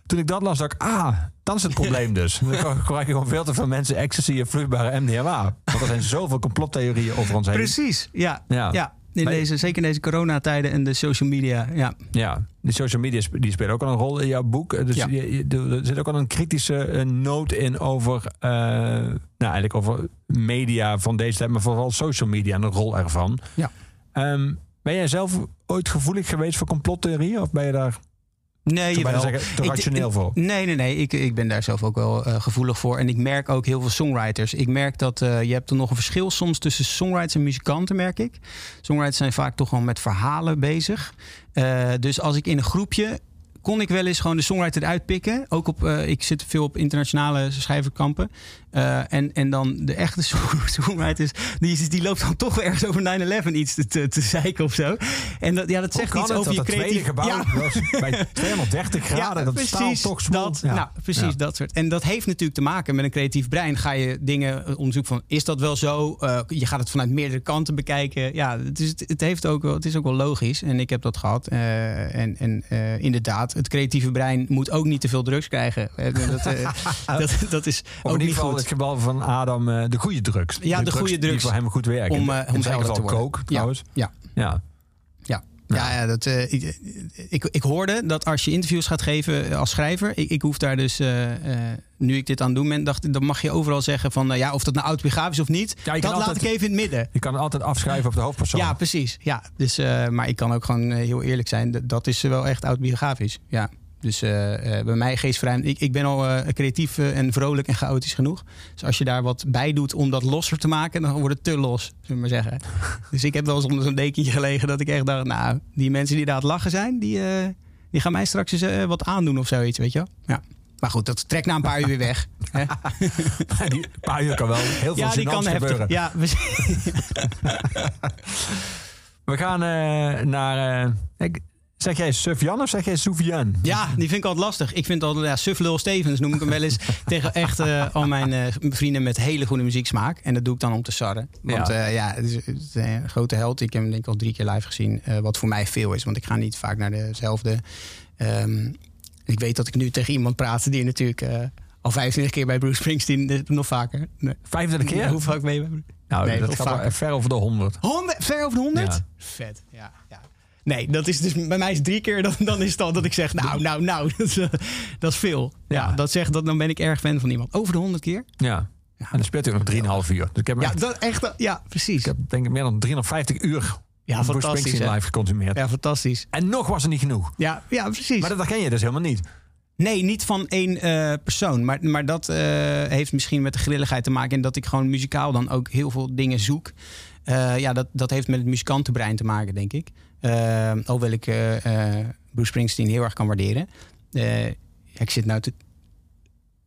Toen ik dat las, dacht ik, ah, dan is het probleem dus. Dan gebruiken gewoon veel te veel mensen ecstasy en vloeibare MDMA. Want er zijn zoveel complottheorieën over ons heen. Precies. Ja, Ja. ja. In deze, zeker in deze coronatijden en de social media. Ja. Ja, die social media die spelen ook al een rol in jouw boek. Dus Ja. je- je- er zit ook al een kritische eh, noot in over, eh, nou eigenlijk over media van deze tijd, maar vooral social media en de rol ervan. Ja. Ehm, ben jij zelf ooit gevoelig geweest voor complottheorieën? Of ben je daar Nee, zeggen, te Ik- rationeel ik- voor? Nee, nee, nee. Ik, ik ben daar zelf ook wel eh, gevoelig voor. En ik merk ook heel veel songwriters. Ik merk dat eh, je hebt er nog een verschil soms tussen songwriters en muzikanten, merk ik. Songwriters zijn vaak toch wel met verhalen bezig. Eh, dus als ik in een groepje kon ik wel eens gewoon de songwriter eruit pikken. Ook op, eh, ik zit veel op internationale schrijverkampen. Eh, en, en dan de echte song- [LAUGHS] songwriters, die, is- die loopt dan toch ergens over 9-11 iets te, te, te zeiken of zo. En dat, ja, dat zegt iets over je dat het tweede creatief... gebouw Ja. bij [LAUGHS] 230 graden, dat staal toch dat, Ja. nou, precies dat soort. En dat heeft natuurlijk te maken met een creatief brein. Ga je dingen eh, onderzoeken van, is dat wel zo? Je gaat het vanuit meerdere kanten bekijken. Ja, het is, het, heeft ook wel, het is ook wel logisch. En ik heb dat gehad. Eh, en en eh, inderdaad, het creatieve brein moet ook niet te veel drugs krijgen. Eh, [LAUGHS] dat, dat, dat is ook in niet ieder geval het geval van Adam, eh, de goede drugs. Ja, de goede Die drugs. voor hem goed werken. Om, eh, om geval te worden. coke trouwens. Ja, Ja. ja. Ja, ja dat, eh, ik, ik, ik hoorde dat als je interviews gaat geven als schrijver, ik, ik hoef daar dus, eh, eh, nu ik dit aan het doen ben, dacht, dan mag je overal zeggen van, eh, ja, of dat nou autobiografisch is of niet, Ja, dat laat ik even in het midden. Je kan het altijd afschrijven op de hoofdpersoon. Ja, precies. Ja, dus, eh, maar ik kan ook gewoon eh, heel eerlijk zijn, d- dat is wel echt autobiografisch. Ja. Dus eh, eh, bij mij geestvrij. Ik, ik ben al eh, creatief en vrolijk en chaotisch genoeg. Dus als je daar wat bij doet om dat losser te maken, dan wordt het te los, zullen we maar zeggen. [LAUGHS] dus ik heb wel eens onder zo'n dekentje gelegen dat ik echt dacht, nou, die mensen die daar aan het lachen zijn, die, die gaan mij straks eens wat aandoen of zoiets, weet je wel. Ja. Maar goed, dat trekt na een paar uur weer weg. hè? [LAUGHS] Die paar uur kan wel heel veel Ja, die kan gênants heftig. gebeuren. Ja, we- [LAUGHS] We gaan naar... ik- zeg jij Sufjan of zeg jij Soufiane? Ja, die vind ik altijd lastig. Ik vind altijd, ja, Sufflul Stevens noem ik hem wel eens. [LAUGHS] tegen echt eh, al mijn eh, vrienden met hele goede muzieksmaak. En dat doe ik dan om te sarren. Want Ja. ja, ja het, is, het is een grote held. Ik heb hem denk ik al drie keer live gezien. eh, wat voor mij veel is, want ik ga niet vaak naar dezelfde. Ehm, ik weet dat ik nu tegen iemand praat die natuurlijk eh, al 25 keer bij Bruce Springsteen, eh, nog vaker. Nee. 25 keer? Hoe vaak ben je bij Bruce? Nou, Nee, dat gaat ver over de 100. 100, ver over de 100? Ja. Vet, ja, ja. Nee, dat is dus bij mij is drie keer. Dan, dan is het al dat ik zeg, nou, nou, nou, [LAUGHS] dat is, dat is veel. Ja, Ja. dat zegt dat dan ben ik erg fan van iemand. Over de 100 keer? Ja. En dan speelt hij nog 3,5 uur. Dus ik heb, Ja, echt, dat echt. Ja, precies. ik heb denk ik meer dan 350 uur Ja, fantastisch. Live geconsumeerd. Ja, fantastisch. En nog was er niet genoeg. Ja, ja precies. Maar dat herken je dus helemaal niet. Nee, niet van één eh, persoon. Maar, maar dat eh, heeft misschien met de grilligheid te maken. En dat ik gewoon muzikaal dan ook heel veel dingen zoek. Eh, ja, dat, dat heeft met het muzikantenbrein te maken, denk ik. Eh hoewel ik eh, Bruce Springsteen heel erg kan waarderen. Eh, ja, ik zit nou te...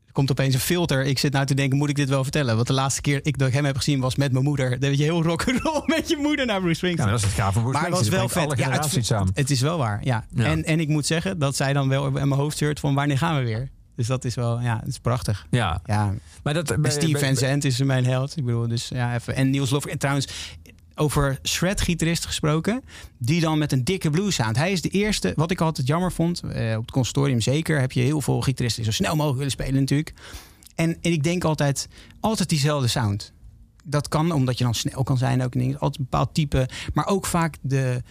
Er komt opeens een filter. Ik zit nou te denken, moet ik dit wel vertellen? Want de laatste keer ik, dat ik hem heb gezien was met mijn moeder. Weet je heel rock'n'roll [LAUGHS] met je moeder naar Bruce Ja, Springsteen. maar dat is het gaaf van Bruce Maar het was Springsteen. wel vet. Ja, het, samen. het is wel waar, ja. Ja. En, en ik moet zeggen dat zij dan wel in mijn hoofd shirt van wanneer gaan we weer? Dus dat is wel, ja, het is prachtig. Ja, Ja, maar dat... bij- Steve Van Zandt is mijn held. Ik bedoel, dus ja, even. En Niels Loffer. En trouwens, over shred-gitarist gesproken, die dan met een dikke blues sound. Hij is de eerste, wat ik altijd jammer vond, eh, op het consortium zeker, heb je heel veel gitaristen die zo snel mogelijk willen spelen natuurlijk. En, ik denk altijd, altijd diezelfde sound. Dat kan omdat je dan snel kan zijn ook. Altijd een bepaald type. Maar ook vaak de...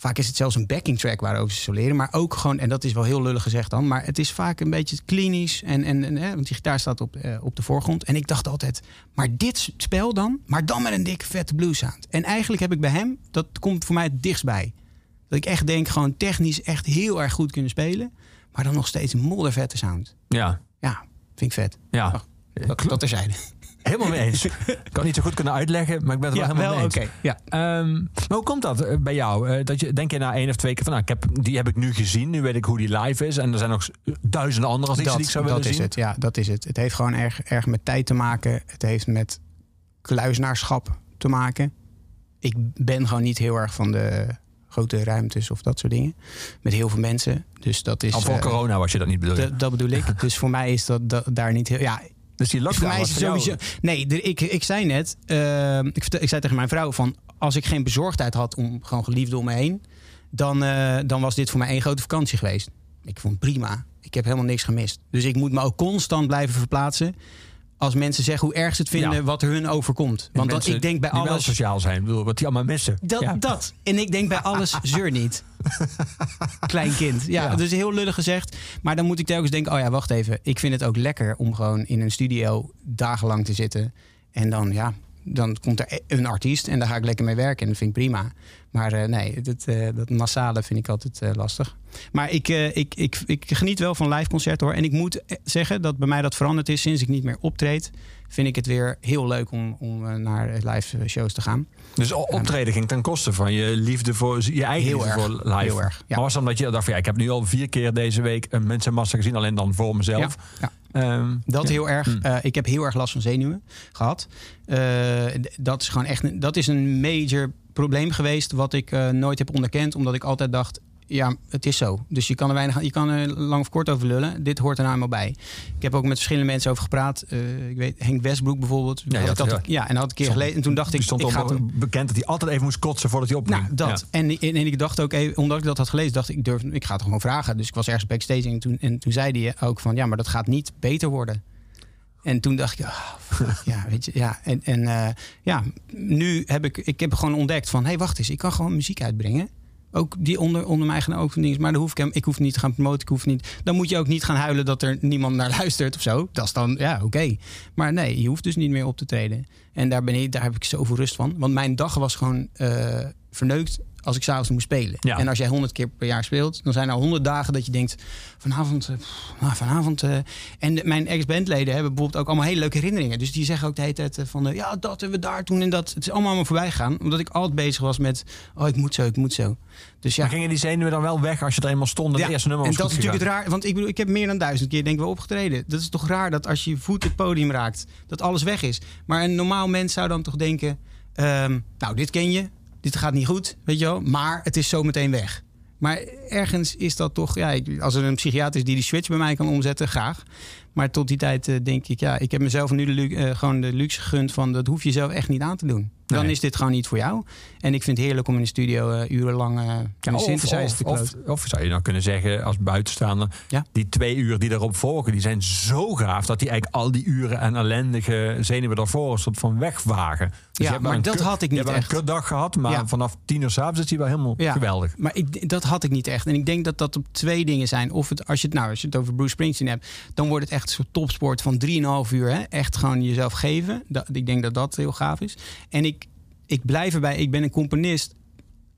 Vaak is het zelfs een backing track waarover ze soleren. Maar ook gewoon, en dat is wel heel lullig gezegd dan... maar het is vaak een beetje klinisch. En, en, en, hè, want die gitaar staat op, eh, op de voorgrond. En ik dacht altijd, maar dit spel dan? Maar dan met een dikke vette blues sound. En eigenlijk heb ik bij hem, dat komt voor mij het dichtst bij. Dat ik echt denk, gewoon technisch echt heel erg goed kunnen spelen... maar dan nog steeds een moddervette sound. Ja, Ja, vind ik vet. ja. Ach, Dat, dat terzijde. Helemaal mee eens. [LAUGHS] Ik kan niet zo goed kunnen uitleggen, maar ik ben het wel helemaal wel, mee oké. eens. Ja. Ehm, maar hoe komt dat eh, bij jou? Eh, dat je, denk je na één of twee keer van, nou, ik heb, die heb ik nu gezien. Nu weet ik hoe die live is. En er zijn nog duizenden andere als die, ik zou dat willen is zien. het, ja, dat is het. Het heeft gewoon erg, erg met tijd te maken. Het heeft met kluisnaarschap te maken. Ik ben gewoon niet heel erg van de grote ruimtes of dat soort dingen. Met heel veel mensen. Dus dat is. Al voor eh, corona was je dat niet bedoeld. dat, dat bedoel ik. [LAUGHS] Dus voor mij is dat, dat daar niet heel. Ja, dus die dus voor lockdown mij is het sowieso. Nee, ik, ik zei net. eh, ik, zei tegen mijn vrouw van. Als ik geen bezorgdheid had om gewoon geliefde om me heen. Dan, eh, dan was dit voor mij één grote vakantie geweest. Ik vond prima. Ik heb helemaal niks gemist. Dus ik moet me ook constant blijven verplaatsen. Als mensen zeggen hoe erg ze het vinden Ja. wat er hun overkomt. Want mensen ik denk bij die wel alles. sociaal zijn. Bedoel, wat die allemaal missen. Dat, Ja. dat. En ik denk bij alles [LAUGHS] zeur niet. Klein kind. Ja, Ja. dat is heel lullig gezegd. Maar dan moet ik telkens denken: oh ja, wacht even. Ik vind het ook lekker om gewoon in een studio dagenlang te zitten. En dan, ja, dan komt er een artiest en daar ga ik lekker mee werken. En dat vind ik prima. Maar eh, nee, dat, eh, dat massale vind ik altijd eh, lastig. Maar ik, ik, ik, ik geniet wel van live concerten hoor. En ik moet zeggen dat bij mij dat veranderd is sinds ik niet meer optreed. Vind ik het weer heel leuk om, om naar live shows te gaan. Dus optreden ging ten koste van je liefde voor je eigen Heel liefde erg. voor live. Heel erg, ja. Maar was dan dat je dacht van ja, ik heb nu al vier keer deze week een mensenmassa gezien, alleen dan voor mezelf. Ja, Ehm, Dat heel erg. Hm. Eh, ik heb heel erg last van zenuwen gehad. Eh, dat is gewoon echt dat is een major probleem geweest wat ik eh, nooit heb onderkend, omdat ik altijd dacht. Ja, het is zo. Dus je kan er weinig, je kan er lang of kort over lullen. Dit hoort er nou bij. Ik heb ook met verschillende mensen over gepraat. Eh, ik weet, Henk Westbroek bijvoorbeeld. Ja, Had dat, ja. en had ik een keer geleden. En toen dacht ik, stond ik ga bekend dat hij altijd even moest kotsen voordat hij opging. nou, dat. Ja. En, en, en ik dacht ook, even, omdat ik dat had gelezen, dacht ik, ik, durf, ik ga het gewoon vragen. Dus ik was ergens backstage en toen, en toen zei hij ook van, ja, maar dat gaat niet beter worden. En toen dacht ik, ah, fuck, ja, [LAUGHS] weet je, ja. En, en eh, ja, nu heb ik, ik heb gewoon ontdekt van, hé, hey, wacht eens, ik kan gewoon muziek uitbrengen. Ook die onder, onder mij gaan ook van dingen. Maar dan hoef ik hem, ik hoef niet te gaan promoten. Ik hoef niet. Dan moet je ook niet gaan huilen dat er niemand naar luistert of zo. Dat is dan, ja, oké. Maar nee, je hoeft dus niet meer op te treden. En daar, ben ik, daar heb ik zoveel rust van. Want mijn dag was gewoon eh, verneukt als ik s'avonds moest spelen. Ja. En als jij honderd keer per jaar speelt, dan zijn er honderd dagen dat je denkt: vanavond, eh, pff, nou, vanavond. eh. En de- mijn ex-bandleden hebben bijvoorbeeld ook allemaal hele leuke herinneringen. Dus die zeggen ook de hele tijd eh, van: ja, dat hebben we daar toen en dat. Het is allemaal allemaal voorbij gegaan, omdat ik altijd bezig was met: oh, ik moet zo, ik moet zo. Dus ja. Maar gingen die zenuwen dan wel weg als je er eenmaal stond het eerste nummer en dat is natuurlijk het raar. Want ik bedoel, ik heb meer dan duizend keer denk ik wel opgetreden. Dat is toch raar dat als je voet het podium raakt, dat alles weg is. Maar een normaal mens zou dan toch denken: ehm, nou, dit ken je, dit gaat niet goed, weet je wel. Maar het is zo meteen weg. Maar ergens is dat toch, ja, als er een psychiater is die die switch bij mij kan omzetten, graag. Maar tot die tijd eh, denk ik, ja, ik heb mezelf nu de eh, gewoon de luxe gegund van dat hoef je zelf echt niet aan te doen. Dan Nee. is dit gewoon niet voor jou. En ik vind het heerlijk om in de studio eh, urenlang eh Ja, een of, synthesizer te of, of, zou je dan kunnen zeggen als buitenstaander... Ja. die twee uur die erop volgen, die zijn zo gaaf... dat die eigenlijk al die uren en ellendige zenuwen daarvoor... een soort van wegwagen. Dus je hebt maar een dat had ik Je niet hebt echt. een kutdag gehad, maar Ja. vanaf tien uur s'avonds is die wel helemaal Ja. geweldig. Maar ik, dat had ik niet echt. En ik denk dat dat op twee dingen zijn. Of het, als, je het, nou, als je het over Bruce Springsteen hebt, dan wordt het echt soort topsport van 3,5 uur. Hè? Echt gewoon jezelf geven. Dat, ik denk dat dat heel gaaf is. En ik, ik blijf erbij, ik ben een componist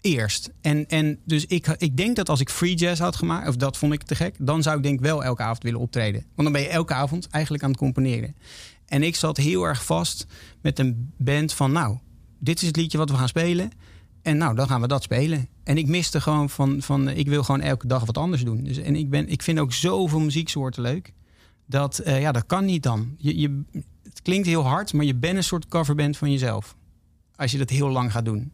eerst. En, en dus ik, ik denk dat als ik free jazz had gemaakt, of dat vond ik te gek, dan zou ik denk wel elke avond willen optreden. Want dan ben je elke avond eigenlijk aan het componeren. En ik zat heel erg vast met een band van, nou, dit is het liedje wat we gaan spelen. En nou, dan gaan we dat spelen. En ik miste gewoon van, van ik wil gewoon elke dag wat anders doen. Dus, en ik, ben, ik vind ook zoveel muzieksoorten leuk. Dat, eh, ja, dat kan niet dan. Je, je, het klinkt heel hard, maar je bent een soort coverband van jezelf. Als je dat heel lang gaat doen.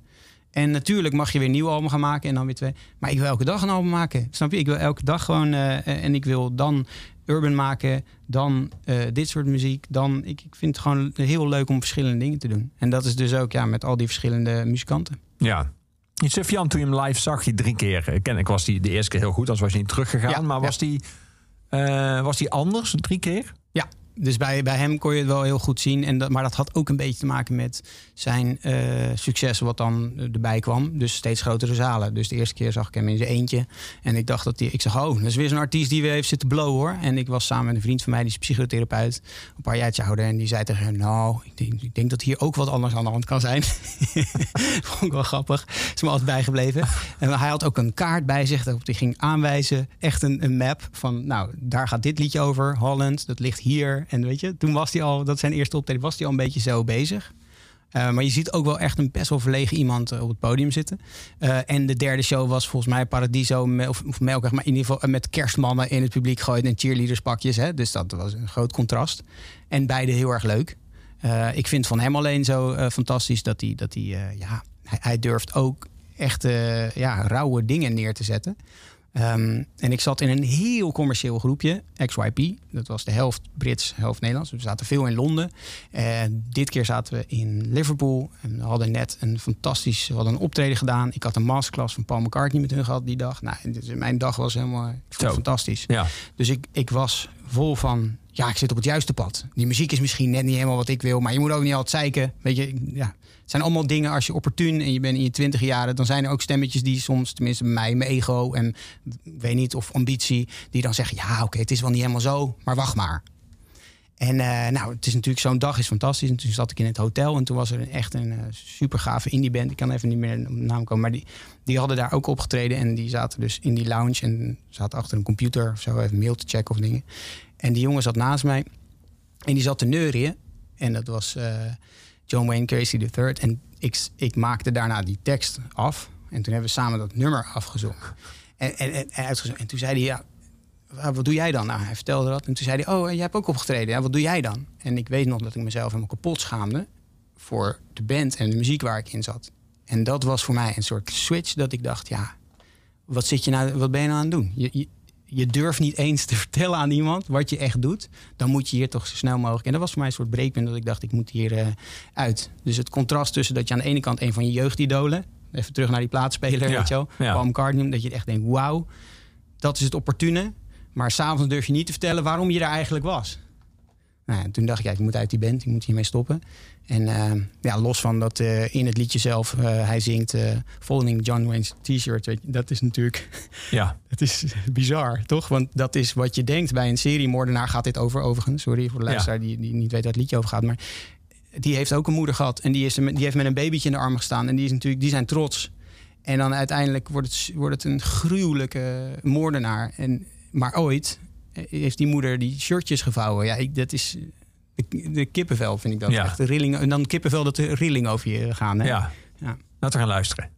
En natuurlijk mag je weer een nieuw album gaan maken en dan weer twee. Maar ik wil elke dag een album maken. Snap je? Ik wil elke dag gewoon. eh, eh, en ik wil dan urban maken, dan dit soort muziek. Dan, ik, ik vind het gewoon heel leuk om verschillende dingen te doen. En dat is dus ook ja, met al die verschillende muzikanten. Ja. Sufjan, toen je hem live zag, je drie keer. Ik, ken, ik was die de eerste keer heel goed, als was je niet teruggegaan. Ja, maar ja. was die, was die anders, drie keer? Dus bij, bij hem kon je het wel heel goed zien. En dat, maar dat had ook een beetje te maken met zijn eh, succes wat dan erbij kwam. Dus steeds grotere zalen. Dus de eerste keer zag ik hem in zijn eentje. En ik dacht dat hij... Ik zag, oh, dat is weer zo'n artiest die weer heeft zitten blowen hoor. En ik was samen met een vriend van mij, die is psychotherapeut. Een paar jaartjes ouder. En die zei tegen hem, nou, ik denk, ik denk dat hier ook wat anders aan de hand kan zijn. [LAUGHS] Vond ik wel grappig. Is me altijd bijgebleven. En hij had ook een kaart bij zich. Daarop die ging aanwijzen. Echt een, een map van, nou, daar gaat dit liedje over. Holland, dat ligt hier. En weet je, toen was hij al, dat zijn eerste optreden, was hij al een beetje zo bezig. Eh, maar je ziet ook wel echt een best wel verlegen iemand eh, op het podium zitten. Eh, en de derde show was volgens mij Paradiso, of, of Melkweg, maar in ieder geval met kerstmannen in het publiek gooien en cheerleaderspakjes. Hè? Dus dat was een groot contrast. En beide heel erg leuk. Ik vind van hem alleen zo fantastisch dat hij, dat hij, ja, hij, durft ook echt ja, rauwe dingen neer te zetten. Ehm, en ik zat in een heel commercieel groepje, XYP. Dat was de helft Brits, helft Nederlands. We zaten veel in Londen. En dit keer zaten we in Liverpool. En we hadden net een fantastisch we hadden een optreden gedaan. Ik had een masterclass van Paul McCartney met hun gehad die dag. Nou, dus mijn dag was helemaal Zo. fantastisch. Ja. Dus ik, ik was vol van, ja, ik zit op het juiste pad. Die muziek is misschien net niet helemaal wat ik wil, maar je moet ook niet altijd zeiken. Weet je, ja. Zijn allemaal dingen als je opportun en je bent in je twintig jaren, dan zijn er ook stemmetjes die soms, tenminste mij, mijn ego en weet niet, of ambitie, die dan zeggen, ja, oké, het is wel niet helemaal zo, maar wacht maar. En eh, nou, het is natuurlijk zo'n dag is fantastisch. En toen zat ik in het hotel en toen was er echt een eh, super gave indie band. Ik kan even niet meer de naam komen, maar die, die hadden daar ook opgetreden. En die zaten dus in die lounge en zaten achter een computer of zo even mail te checken of dingen. En die jongen zat naast mij en die zat te neurien. En dat was eh, John Wayne Casey III. En ik, ik maakte daarna die tekst af. En toen hebben we samen dat nummer afgezongen. En, en, en, en toen zei hij, ja, "Ah, wat doe jij dan? Nou, hij vertelde dat. En toen zei hij, oh, jij hebt ook opgetreden. Ja, wat doe jij dan? En ik weet nog dat ik mezelf helemaal kapot schaamde... voor de band en de muziek waar ik in zat. En dat was voor mij een soort switch dat ik dacht... ja, wat, zit je nou, wat ben je nou aan het doen? Je, je durft niet eens te [LAUGHS] vertellen aan iemand wat je echt doet. Dan moet je hier toch zo snel mogelijk... En dat was voor mij een soort breekpunt dat ik dacht, ik moet hier eh, uit. Dus het contrast tussen dat je aan de ene kant... een van je jeugdidolen... even terug naar die plaatspeler, Ja, weet je wel... ja. Paul McCartney, dat je echt denkt, wauw... dat is het opportune... Maar s'avonds durf je niet te vertellen waarom je daar eigenlijk was. Nou, toen dacht ik, ja, ik moet uit die band, ik moet hiermee stoppen. En eh, ja, los van dat eh, in het liedje zelf eh, hij zingt eh Following John Wayne's T-shirt, dat is natuurlijk [LAUGHS] Ja, het is bizar, toch? Want dat is wat je denkt bij een seriemoordenaar. Gaat dit over, overigens. Sorry voor de Ja. luisteraar die, die niet weet waar het liedje over gaat. Maar die heeft ook een moeder gehad. En die, is, die heeft met een babytje in de armen gestaan. En die, is natuurlijk, die zijn trots. En dan uiteindelijk wordt het, wordt het een gruwelijke moordenaar. En, maar ooit heeft die moeder die shirtjes gevouwen. Ja, ik, dat is... De, de kippenvel vind ik dat Ja. echt. De rilling, en dan kippenvel dat de rilling over je gaan. Hè? ja. Ja. Laten we gaan luisteren.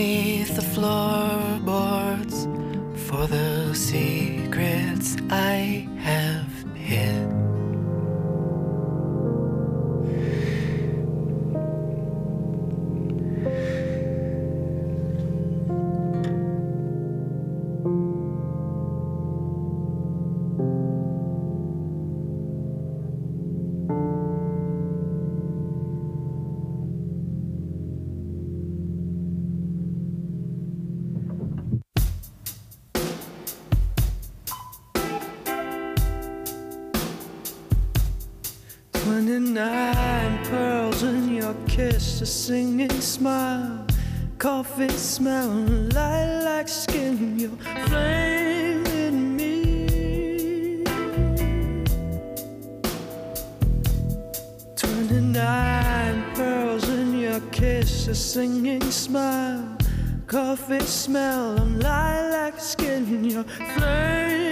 Beneath the floorboards for the secrets I have hid. Coffee smell, lilac skin, your flame in me. Twenty-nine pearls in your kiss, a singing smile, coffee smell, and lilac skin, your flame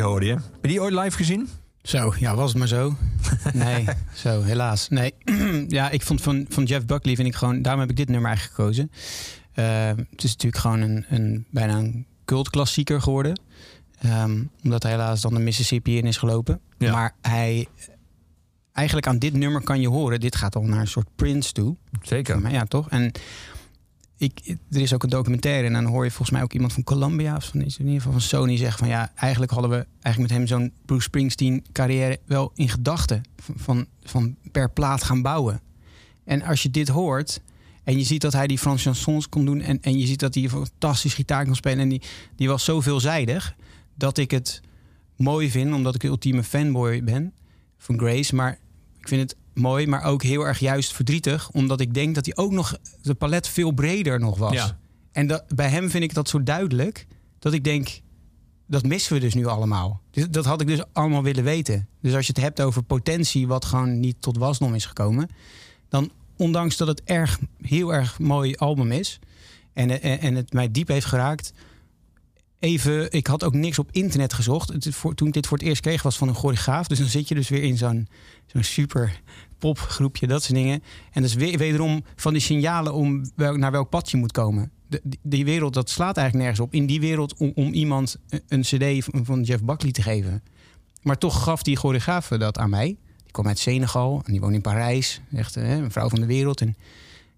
Hoorde je. Heb je die ooit live gezien? Zo, ja, was het maar zo. [LAUGHS] Nee, zo, helaas. Nee, [CLEARS THROAT] ja, ik vond van, van Jeff Buckley vind ik gewoon... Daarom heb ik dit nummer eigenlijk gekozen. Eh, het is natuurlijk gewoon een, een bijna een cultklassieker geworden. Ehm, omdat hij helaas dan de Mississippi in is gelopen. Ja. Maar hij... Eigenlijk aan dit nummer kan je horen... Dit gaat al naar een soort Prince toe. Zeker. Maar ja, toch? En ik, er is ook een documentaire en dan hoor je volgens mij ook iemand van Columbia of van in ieder geval van Sony zeggen van ja, eigenlijk hadden we eigenlijk met hem zo'n Bruce Springsteen carrière wel in gedachten van, van, per plaat gaan bouwen. En als je dit hoort en je ziet dat hij die Frans chansons kon doen en, en je ziet dat hij fantastisch gitaar kan spelen en die, die was zo veelzijdig dat ik het mooi vind omdat ik een ultieme fanboy ben van Grace, maar ik vind het mooi, maar ook heel erg juist verdrietig. Omdat ik denk dat hij ook nog de palet veel breder nog was. Ja. En dat, bij hem vind ik dat zo duidelijk. Dat ik denk, dat missen we dus nu allemaal. Dus Dat had ik dus allemaal willen weten. Dus als je het hebt over potentie, wat gewoon niet tot wasdom is gekomen. Dan, ondanks dat het erg, heel erg mooi album is. En, en, en het mij diep heeft geraakt. Even, ik had ook niks op internet gezocht. Het, voor, toen ik dit voor het eerst kreeg, was van een choreograaf. Dus dan zit je dus weer in zo'n zo'n super popgroepje, dat soort dingen. En dus weer, wederom van die signalen om naar welk pad je moet komen. Die, wereld, dat slaat eigenlijk nergens op. In die wereld om, om iemand een, cd van, Jeff Buckley te geven. Maar toch gaf die choreograaf dat aan mij. Die kwam uit Senegal en die woont in Parijs. Echt hè, een vrouw van de wereld. En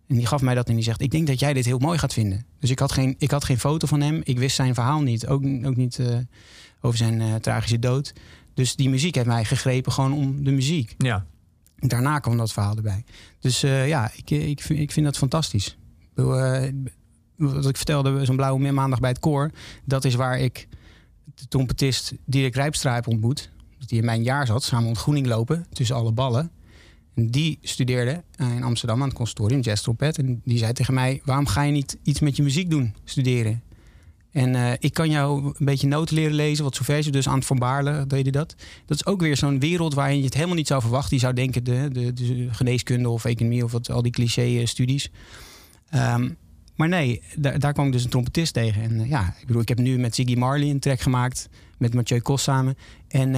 En die gaf mij dat en die zegt: Ik denk dat jij dit heel mooi gaat vinden. Dus ik had geen, ik had geen foto van hem. Ik wist zijn verhaal niet. Ook, ook niet eh, over zijn eh, tragische dood. Dus die muziek heeft mij gegrepen gewoon om de muziek. Ja. Daarna kwam dat verhaal erbij. Dus eh, ja, ik, ik, vind, ik vind dat fantastisch. Wat ik vertelde, zo'n blauwe maandag bij het koor. Dat is waar ik de trompetist Dirk Rijpstra heb ontmoet. Hij in mijn jaar zat, samen ontgroening lopen tussen alle ballen. Die studeerde eh, in Amsterdam aan het conservatorium, jazz trompet. En die zei tegen mij, waarom ga je niet iets met je muziek doen, studeren? En eh, ik kan jou een beetje noten leren lezen, wat solfège, dus aan het Van Baarle deed dat. Dat is ook weer zo'n wereld waarin je het helemaal niet zou verwachten. Je zou denken de, de, de geneeskunde of economie of wat, al die cliché-studies. Ehm, maar nee, daar, daar kwam ik dus een trompetist tegen. En eh, ja, ik bedoel, ik heb nu met Ziggy Marley een track gemaakt. Met Mathieu Kos samen. En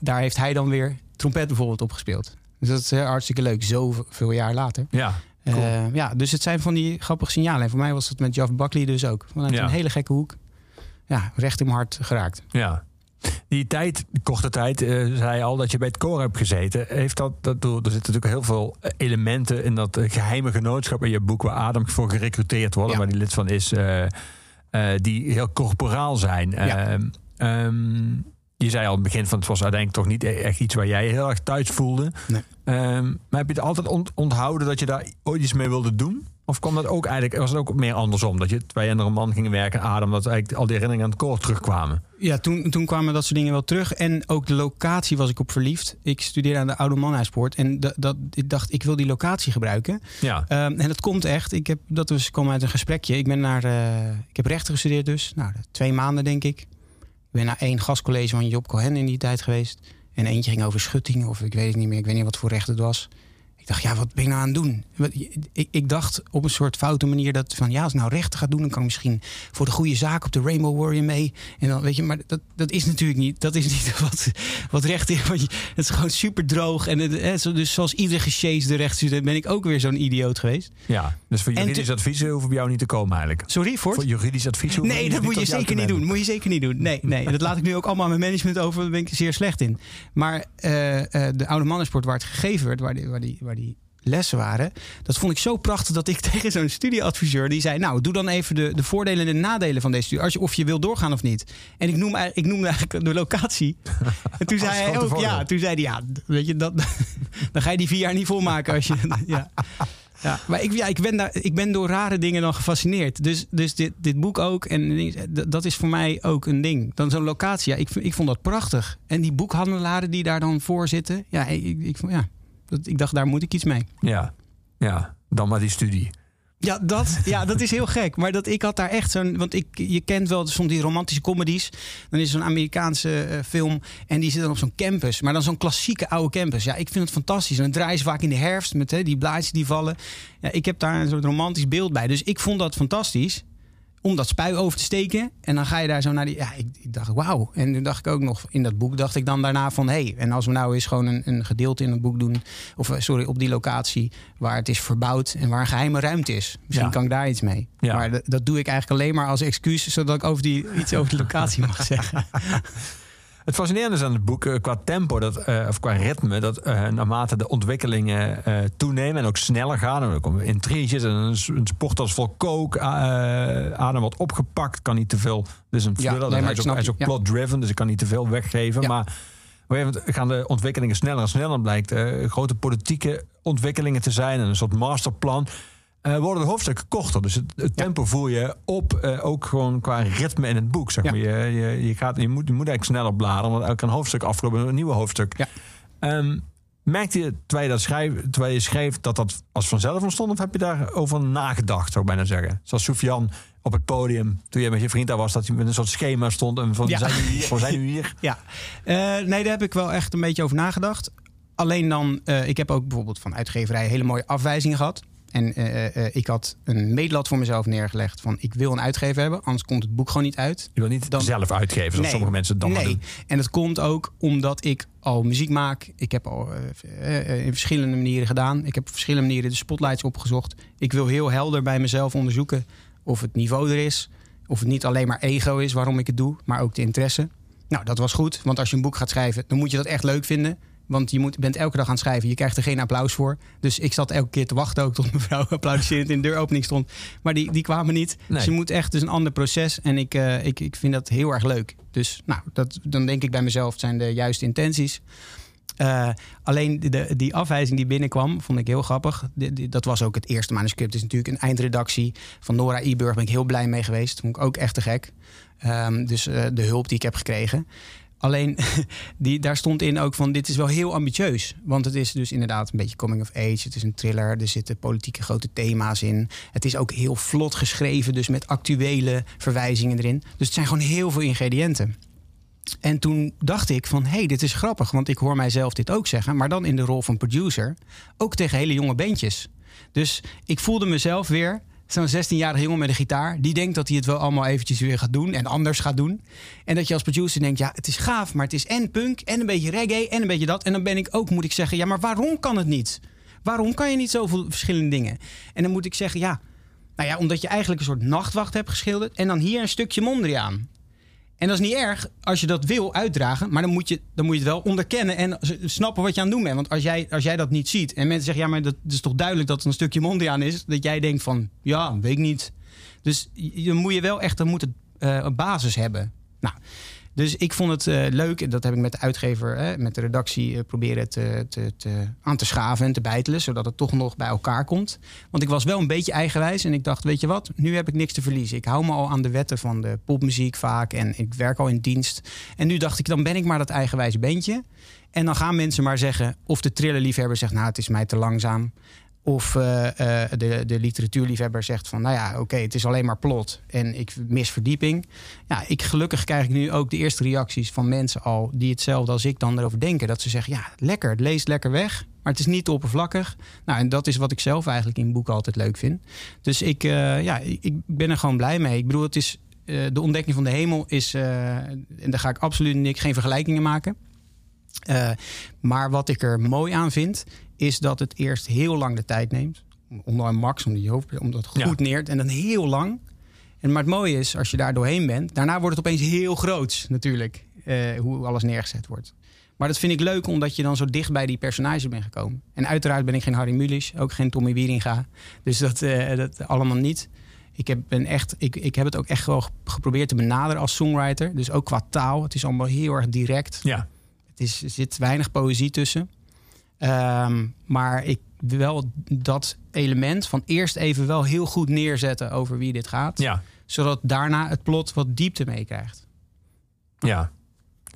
daar heeft hij dan weer trompet bijvoorbeeld op gespeeld. Dus dat is eh, hartstikke leuk, zoveel jaar later. Ja. Cool. Eh, ja, dus het zijn van die grappige signalen. En voor mij was het met Jeff Buckley dus ook. Vanuit Ja. een hele gekke hoek. Ja, recht in mijn hart geraakt. Ja. Die tijd, korte tijd, eh, zei al dat je bij het koor hebt gezeten. Heeft dat, dat, er zitten natuurlijk heel veel elementen in dat eh, geheime genootschap in je boek waar Adam voor gerecruiteerd wordt, Ja. waar die lid van is, die heel corporaal zijn. Ja. Ehm, ehm, je zei al het begin van het was uiteindelijk toch niet e- echt iets waar jij je heel erg thuis voelde. Nee. Ehm, maar heb je het altijd ont- onthouden dat je daar ooit iets mee wilde doen? Of kwam dat ook eigenlijk, was het ook meer andersom? Dat je twee andere man gingen werken, Adam, dat eigenlijk al die herinneringen aan het koor terugkwamen? Ja, toen, toen kwamen dat soort dingen wel terug. En ook de locatie was ik op verliefd. Ik studeerde aan de Oude Manhuispoort. En dat, dat, ik dacht, ik wil die locatie gebruiken. Ja. Ehm, en dat komt echt. Ik heb, dat was, kwam uit een gesprekje. Ik ben naar, eh, ik heb rechten gestudeerd dus. Nou, twee maanden denk ik. Ik ben naar één gastcollege van Job Cohen in die tijd geweest. En eentje ging over schutting of ik weet het niet meer. Ik weet niet wat voor recht het was. Ik dacht, ja, wat ben ik nou aan het doen? Ik, ik dacht op een soort foute manier dat van ja, als ik nou rechten ga doen, dan kan ik misschien voor de goede zaak op de Rainbow Warrior mee. En dan weet je, maar dat, dat is natuurlijk niet. Dat is niet [LAUGHS] wat, wat recht is. Want het is gewoon super droog. En het, hè, dus zoals iedere gesjeesde rechtsstudent ben ik ook weer zo'n idioot geweest. Ja, dus voor juridisch te- advies hoeven bij jou niet te komen eigenlijk. Sorry? Voor juridisch advies hoeven Nee, dat moet je zeker niet doen. Moet je zeker niet doen. Nee, nee. En dat laat ik nu ook allemaal aan mijn management over. Daar ben ik zeer slecht in. Maar eh, eh, de oude mannensport waar het gegeven werd, waar die, waar, die, waar die lessen waren, dat vond ik zo prachtig dat ik [LAUGHS] tegen zo'n studieadviseur die zei: Nou, doe dan even de, de voordelen en de nadelen van deze studie. Als je, of je wil doorgaan of niet. En ik, noem, ik noemde eigenlijk de locatie. [LAUGHS] En toen zei hij ook: voordeel. Ja, toen zei hij: Ja, weet je, dat, [LAUGHS] dan ga je die vier jaar niet volmaken als je. Ja. Ja, maar ik, ja, ik, ben daar, ik ben door rare dingen dan gefascineerd. Dus, dus dit, dit boek ook. En dat is voor mij ook een ding. Dan zo'n locatie. Ja, ik, ik vond dat prachtig. En die boekhandelaren die daar dan voor zitten. Ja, ik, ik, ja, dat, ik dacht, daar moet ik iets mee. Ja, ja, dan maar die studie. Ja, dat, ja, dat is heel gek. Maar dat, ik had daar echt zo'n... Want ik, je kent wel soms die romantische comedies. Dan is er zo'n Amerikaanse eh, film. En die zit dan op zo'n campus. Maar dan zo'n klassieke oude campus. Ja, ik vind het fantastisch. En draaien ze vaak in de herfst. Met hè, die blaadjes die vallen. Ja, ik heb daar een soort romantisch beeld bij. Dus ik vond dat fantastisch. Om dat spui over te steken. En dan ga je daar zo naar die... Ja, ik, ik dacht, wauw. En toen dacht ik ook nog... In dat boek dacht ik dan daarna van... Hé, hey, en als we nou eens gewoon een, een gedeelte in het boek doen... Of eh, sorry, op die locatie waar het is verbouwd... En waar een geheime ruimte is. Misschien Ja. kan ik daar iets mee. Ja. Maar dat, dat doe ik eigenlijk alleen maar als excuus... zodat ik over die, iets over de locatie mag zeggen. [LAUGHS] Het fascinerende is aan het boek eh, qua tempo, dat, eh, of qua ritme, dat eh, naarmate de ontwikkelingen toenemen en ook sneller gaan, en er komen intriges en een, een sport als vol coke, eh, Adam wordt opgepakt, kan niet te veel. Is een Ja, thriller, nee, hij is ook, hij is ook ja. plot-driven, dus ik kan niet te veel weggeven. Ja. Maar op een gaan de ontwikkelingen sneller en sneller. Blijkt grote politieke ontwikkelingen te zijn en een soort masterplan. Eh, worden de hoofdstukken korter. Dus het, het tempo voel je op, eh, ook gewoon qua ritme in het boek. Zeg Ja. maar. Je, je, je, gaat, je, moet, je moet eigenlijk sneller bladeren, want elk een hoofdstuk afgelopen een nieuwe hoofdstuk. Ja. Ehm, merkte je terwijl je, dat schrijf, terwijl je schreef dat dat als vanzelf ontstond? Of heb je daarover nagedacht, zou ik bijna zeggen? Zoals Sofian op het podium, toen je met je vriend daar was, dat hij met een soort schema stond. En van, Ja. zijn nu hier, zijn nu hier. [LAUGHS] Ja, Eh, nee, daar heb ik wel echt een beetje over nagedacht. Alleen dan, ik heb ook bijvoorbeeld van uitgeverij hele mooie afwijzingen gehad. En eh, eh, ik had een meetlat voor mezelf neergelegd van ik wil een uitgever hebben, anders komt het boek gewoon niet uit. Je wil niet Dan- zelf uitgeven, zoals Nee. sommige mensen het dan nee. doen. En dat komt ook omdat ik al muziek maak. Ik heb al eh, eh, in verschillende manieren gedaan. Ik heb op verschillende manieren de spotlights opgezocht. Ik wil heel helder bij mezelf onderzoeken of het niveau er is. Of het niet alleen maar ego is waarom ik het doe, maar ook de interesse. Nou, dat was goed. Want als je een boek gaat schrijven, dan moet je dat echt leuk vinden. Want je moet, bent elke dag aan het schrijven. Je krijgt er geen applaus voor. Dus ik zat elke keer te wachten ook tot mevrouw [LAUGHS] applaudisserend in de deuropening stond. Maar die, die kwamen niet. Nee. Dus je moet echt, is een ander proces. En ik, eh, ik, ik vind dat heel erg leuk. Dus nou, dat, dan denk ik bij mezelf, het zijn de juiste intenties. Eh, alleen de, die afwijzing die binnenkwam, vond ik heel grappig. Dat was ook het eerste manuscript. Het is natuurlijk een eindredactie van Nora Iburg. Ben ik heel blij mee geweest. Vond ik ook echt te gek. Ehm, dus eh, de hulp die ik heb gekregen. Alleen, [LAUGHS] die, daar stond in ook van, dit is wel heel ambitieus. Want het is dus inderdaad een beetje coming of age. Het is een thriller, er zitten politieke grote thema's in. Het is ook heel vlot geschreven, dus met actuele verwijzingen erin. Dus het zijn gewoon heel veel ingrediënten. En toen dacht ik van, hé, hey, dit is grappig. Want ik hoor mijzelf dit ook zeggen. Maar dan in de rol van producer. Ook tegen hele jonge bandjes. Dus ik voelde mezelf weer zo'n 16-jarige jongen met een gitaar. Die denkt dat hij het wel allemaal eventjes weer gaat doen. En anders gaat doen. En dat je als producer denkt, ja, het is gaaf. Maar het is en punk en een beetje reggae en een beetje dat. En dan ben ik ook, moet ik zeggen, ja, maar waarom kan het niet? Waarom kan je niet zoveel verschillende dingen? En dan moet ik zeggen, ja, nou ja, omdat je eigenlijk een soort nachtwacht hebt geschilderd. En dan hier een stukje Mondriaan. En dat is niet erg als je dat wil uitdragen. Maar dan moet je, dan moet je het wel onderkennen en snappen wat je aan het doen bent. Want als jij, als jij dat niet ziet en mensen zeggen... ja, maar dat is toch duidelijk dat het een stukje Mondriaan is... dat jij denkt van, ja, weet ik niet. Dus je moet je wel echt, dan moet het eh, een basis hebben. Nou, dus ik vond het eh, leuk. En dat heb ik met de uitgever, eh, met de redactie... eh, proberen te, te, te, aan te schaven en te bijtelen... zodat het toch nog bij elkaar komt. Want ik was wel een beetje eigenwijs en ik dacht, weet je wat, nu heb ik niks te verliezen. Ik hou me al aan de wetten van de popmuziek vaak en ik werk al in dienst. En nu dacht ik, dan ben ik maar dat eigenwijs bandje. En dan gaan mensen maar zeggen, of de trillerliefhebber zegt, nou het is mij te langzaam. Of eh, eh, de, de literatuurliefhebber zegt van, nou ja, oké, het is alleen maar plot en ik mis verdieping. Ja, ik, gelukkig krijg ik nu ook de eerste reacties van mensen al die hetzelfde als ik dan erover denken. Dat ze zeggen, ja, lekker, het leest lekker weg, maar het is niet oppervlakkig. Nou, en dat is wat ik zelf eigenlijk in boeken altijd leuk vind. Dus ik, eh, ja, ik ben er gewoon blij mee. Ik bedoel, het is, de ontdekking van de hemel is, en daar ga ik absoluut niks, geen vergelijkingen maken. Maar wat ik er mooi aan vind, is dat het eerst heel lang de tijd neemt. Onder een max, om, die hoofd, om dat goed Ja. neert. En dan heel lang. En, maar het mooie is, als je daar doorheen bent... daarna wordt het opeens heel groot natuurlijk. eh, hoe alles neergezet wordt. Maar dat vind ik leuk, omdat je dan zo dicht bij die personages bent gekomen. En uiteraard ben ik geen Harry Mulisch, ook geen Tommy Wieringa. Dus dat, eh, dat allemaal niet. Ik heb, ben echt, ik, ik heb het ook echt wel geprobeerd te benaderen als songwriter. Dus ook qua taal. Het is allemaal heel erg direct. Ja. Het is, er zit weinig poëzie tussen. Ehm, maar ik wil wel dat element van eerst even wel heel goed neerzetten over wie dit gaat. Ja. Zodat daarna het plot wat diepte meekrijgt. Ja.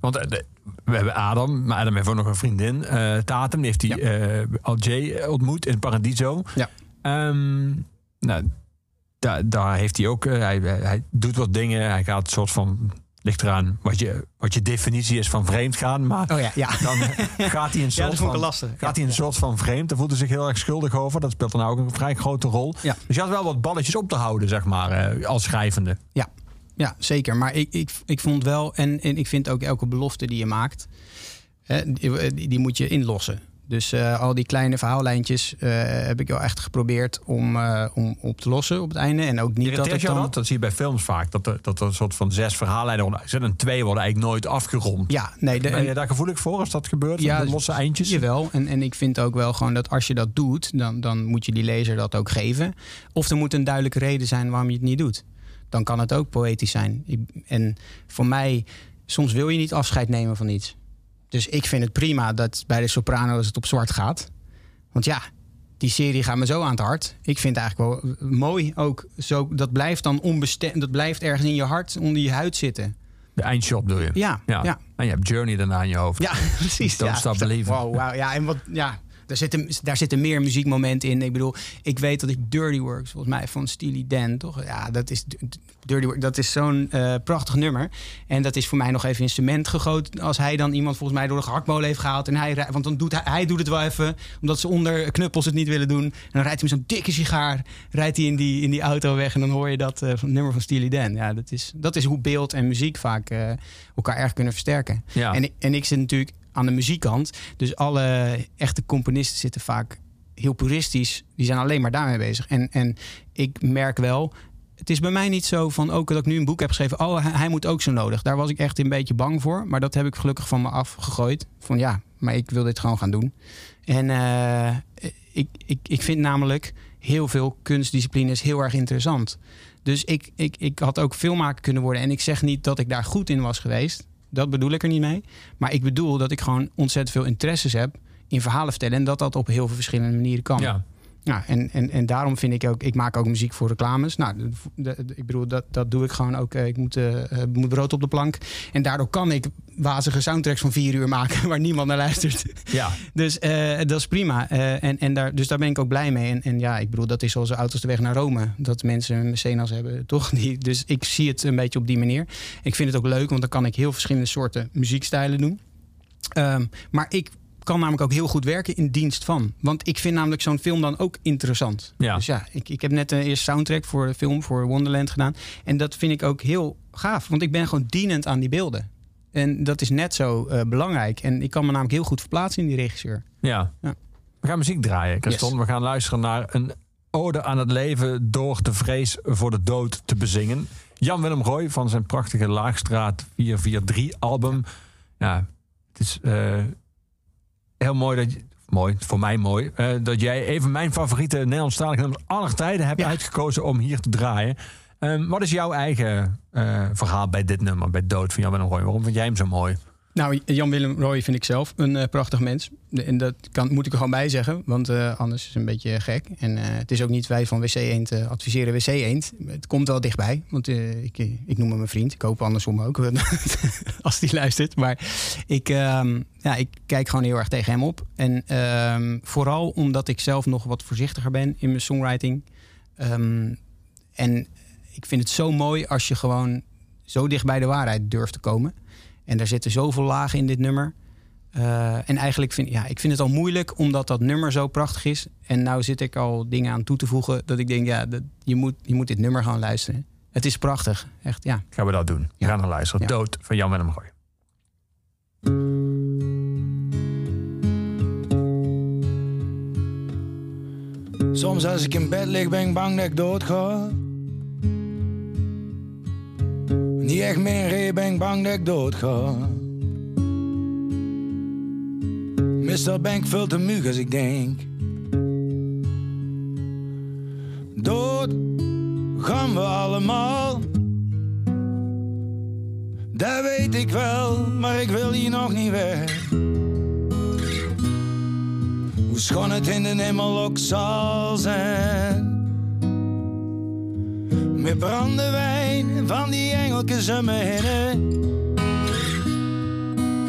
Want eh, we hebben Adam, maar Adam heeft ook nog een vriendin. eh Tatum, die heeft die eh, al Jay ontmoet in Paradiso. Ja. Ehm, nou, daar, daar heeft hij ook, hij, hij doet wat dingen. Hij gaat een soort van, ligt eraan wat je, wat je definitie is van vreemd gaan. Maar Oh ja, ja. dan eh, gaat hij een [LAUGHS] soort van, lastig. gaat hij een soort van vreemd. Daar voelt hij zich heel erg schuldig over. Dat speelt dan ook een vrij grote rol. Dus je had wel wat balletjes op te houden, zeg maar, eh, als schrijvende. Ja, ja zeker. Maar ik, ik, ik vond wel, en, en ik vind ook elke belofte die je maakt, hè, die, die moet je inlossen. Dus eh, al die kleine verhaallijntjes eh, heb ik wel echt geprobeerd om, eh, om op te lossen op het einde. En ook niet dat Irriteert dan... dat? Dat zie je bij films vaak. Dat er, dat er een soort van zes verhaallijnen uitgezet en twee worden eigenlijk nooit afgerond. Ja, nee, de, ben je daar gevoelig voor als dat gebeurt? Ja, Ja, losse eindjes? Jawel, en, en ik vind ook wel gewoon dat als je dat doet, dan, dan moet je die lezer dat ook geven. Of er moet een duidelijke reden zijn waarom je het niet doet. Dan kan het ook poëtisch zijn. En voor mij, soms wil je niet afscheid nemen van iets. Dus ik vind het prima dat bij de Soprano's het op zwart gaat. Want ja, die serie gaat me zo aan het hart. Ik vind het eigenlijk wel eh, mooi ook. Zo, dat blijft dan onbestemd. Dat blijft ergens in je hart, onder je huid zitten. De eindshot bedoel je? Ja, ja. En je hebt Journey daarna in je hoofd. Ja, [LAUGHS] precies. Don't ja. stop believing. Wow, wow. Ja, en wat, ja, daar zitten, daar zitten meer muziekmomenten in. Ik bedoel, ik weet dat ik Dirty Works, volgens mij van Steely Dan, toch? Ja, dat is, Dirty Work, dat is zo'n eh, prachtig nummer. En dat is voor mij nog even in cement gegoten. Als hij dan iemand volgens mij door de gehaktmolen heeft gehaald. En hij, want dan doet hij, hij doet het wel even, omdat ze onder knuppels het niet willen doen. En dan rijdt hij met zo'n dikke sigaar, rijdt hij in die, in die auto weg. En dan hoor je dat eh, nummer van Steely Dan. Ja, dat is, dat is hoe beeld en muziek vaak eh, elkaar erg kunnen versterken. Ja. En, en ik zit natuurlijk aan de muziekkant. Dus alle echte componisten zitten vaak heel puristisch. Die zijn alleen maar daarmee bezig. En, en ik merk wel, het is bij mij niet zo van ook dat ik nu een boek heb geschreven. Oh, hij, hij moet ook zo nodig. Daar was ik echt een beetje bang voor. Maar dat heb ik gelukkig van me afgegooid. Van ja, maar ik wil dit gewoon gaan doen. En eh, ik, ik, ik vind namelijk heel veel kunstdisciplines heel erg interessant. Dus ik, ik, ik had ook filmmaker kunnen worden. En ik zeg niet dat ik daar goed in was geweest. Dat bedoel ik er niet mee. Maar ik bedoel dat ik gewoon ontzettend veel interesses heb in verhalen vertellen. En dat dat op heel veel verschillende manieren kan. Ja. Ja, en, en, en daarom vind ik ook, ik maak ook muziek voor reclames. Nou, de- de- de- ik bedoel, dat, dat doe ik gewoon ook. Eh, Ik moet, eh, moet brood op de plank. En daardoor kan ik wazige soundtracks van vier uur maken [LAUGHS] waar niemand naar luistert. Ja. [LAUGHS] Dus dat is prima. En, en daar, dus daar ben ik ook blij mee. En, en ja, ik bedoel, dat is zoals de auto's de weg naar Rome. Dat mensen een Mecenas hebben, [LAUGHS] toch? Die, dus ik zie het een beetje op die manier. Ik vind het ook leuk, want dan kan ik heel verschillende soorten muziekstijlen doen. Ehm, maar ik kan namelijk ook heel goed werken in dienst van. Want ik vind namelijk zo'n film dan ook interessant. Ja. Dus ja, ik, ik heb net een eerste soundtrack voor de film voor Wonderland gedaan. En dat vind ik ook heel gaaf. Want ik ben gewoon dienend aan die beelden. En dat is net zo eh, belangrijk. En ik kan me namelijk heel goed verplaatsen in die regisseur. Ja. Ja. We gaan muziek draaien, Christon. Yes. We gaan luisteren naar een ode aan het leven door de vrees voor de dood te bezingen. Jan-Willem Roy van zijn prachtige Laagstraat 443 album. Ja, het is eh, heel mooi dat je, mooi, voor mij mooi, eh, dat jij even mijn favoriete Nederlandstalige nummers aller tijden hebt Ja. uitgekozen om hier te draaien. Ehm, wat is jouw eigen eh, verhaal bij dit nummer, bij Dood van Jan-Willem Roy? Waarom vind jij hem zo mooi? Nou, Jan-Willem Roy vind ik zelf een eh, prachtig mens. En dat kan, moet ik er gewoon bij zeggen, want eh, anders is het een beetje gek. En eh, het is ook niet wij van WC Eend adviseren WC Eend. Het komt wel dichtbij, want ik, ik noem hem mijn vriend. Ik hoop andersom ook, [LAUGHS] als die luistert. Maar ik, ehm, ja, ik kijk gewoon heel erg tegen hem op. En ehm, vooral omdat ik zelf nog wat voorzichtiger ben in mijn songwriting. Ehm, en ik vind het zo mooi als je gewoon zo dicht bij de waarheid durft te komen. En daar zitten zoveel lagen in dit nummer. Eh, en eigenlijk vind ja, ik vind het al moeilijk omdat dat nummer zo prachtig is. En nou zit ik al dingen aan toe te voegen dat ik denk, ja, dat, je, moet, je moet dit nummer gaan luisteren. Het is prachtig, echt, ja. Gaan we dat doen? We Ja. gaan naar luisteren. Ja. Dood van Jan-Willem Roy. Soms als ik in bed lig ben ik bang dat ik dood ga. Niet echt meer ben ik bang dat ik dood ga. Meestal ben ik veel mug als ik denk. Dood gaan we allemaal. Dat weet ik wel, maar ik wil hier nog niet weg. Hoe schoon het in de hemel ook zal zijn. Met brandewijn van die engeltjes me heen.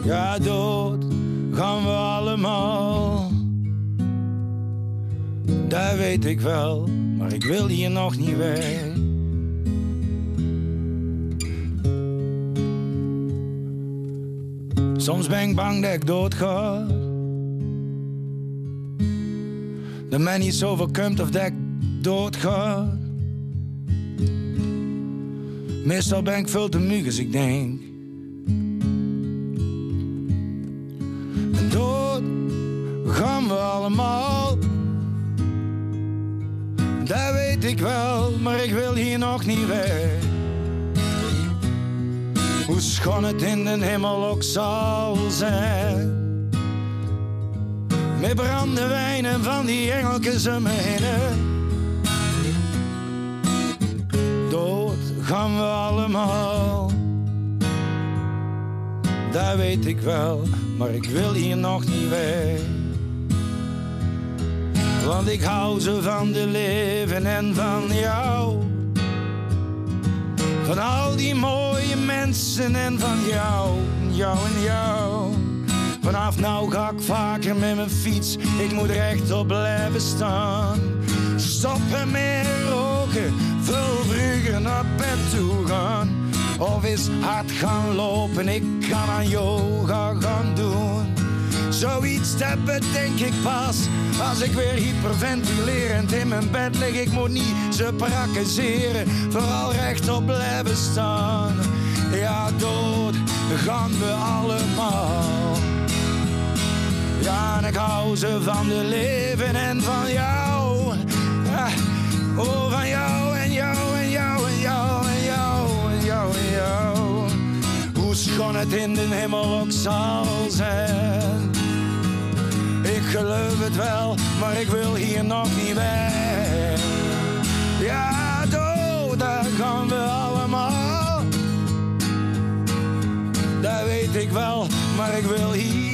Ja, dood gaan we allemaal. Dat weet ik wel, maar ik wil hier nog niet weg. Soms ben ik bang dat ik dood ga. Dat mij niet zoveel komt of dat ik dood ga. Meestal ben ik veel te mug als ik denk. En dood gaan we allemaal. Dat weet ik wel, maar ik wil hier nog niet weg. Hoe schoon het in de hemel ook zal zijn. Met brandewijn en van die engeltjes om me. Gaan we allemaal. Dat weet ik wel, maar ik wil hier nog niet weg. Want ik hou zo van de leven en van jou. Van al die mooie mensen en van jou, jou en jou. Vanaf nou ga ik vaker met mijn fiets, ik moet rechtop blijven staan. Stoppen met roken, veel vroeger naar bed toe gaan. Of eens hard gaan lopen, ik kan aan yoga gaan doen. Zoiets dat bedenk ik pas als ik weer hyperventilerend in mijn bed lig. Ik moet niet ze prakkezeren, vooral rechtop blijven staan. Ja, dood gaan we allemaal. Ja, en ik hou ze van de leven en van jou. Ja, oh, van jou kon het in den hemel ook zal zijn. Ik geloof het wel, maar ik wil hier nog niet weg. Ja, dood, daar gaan we allemaal. Dat weet ik wel, maar ik wil hier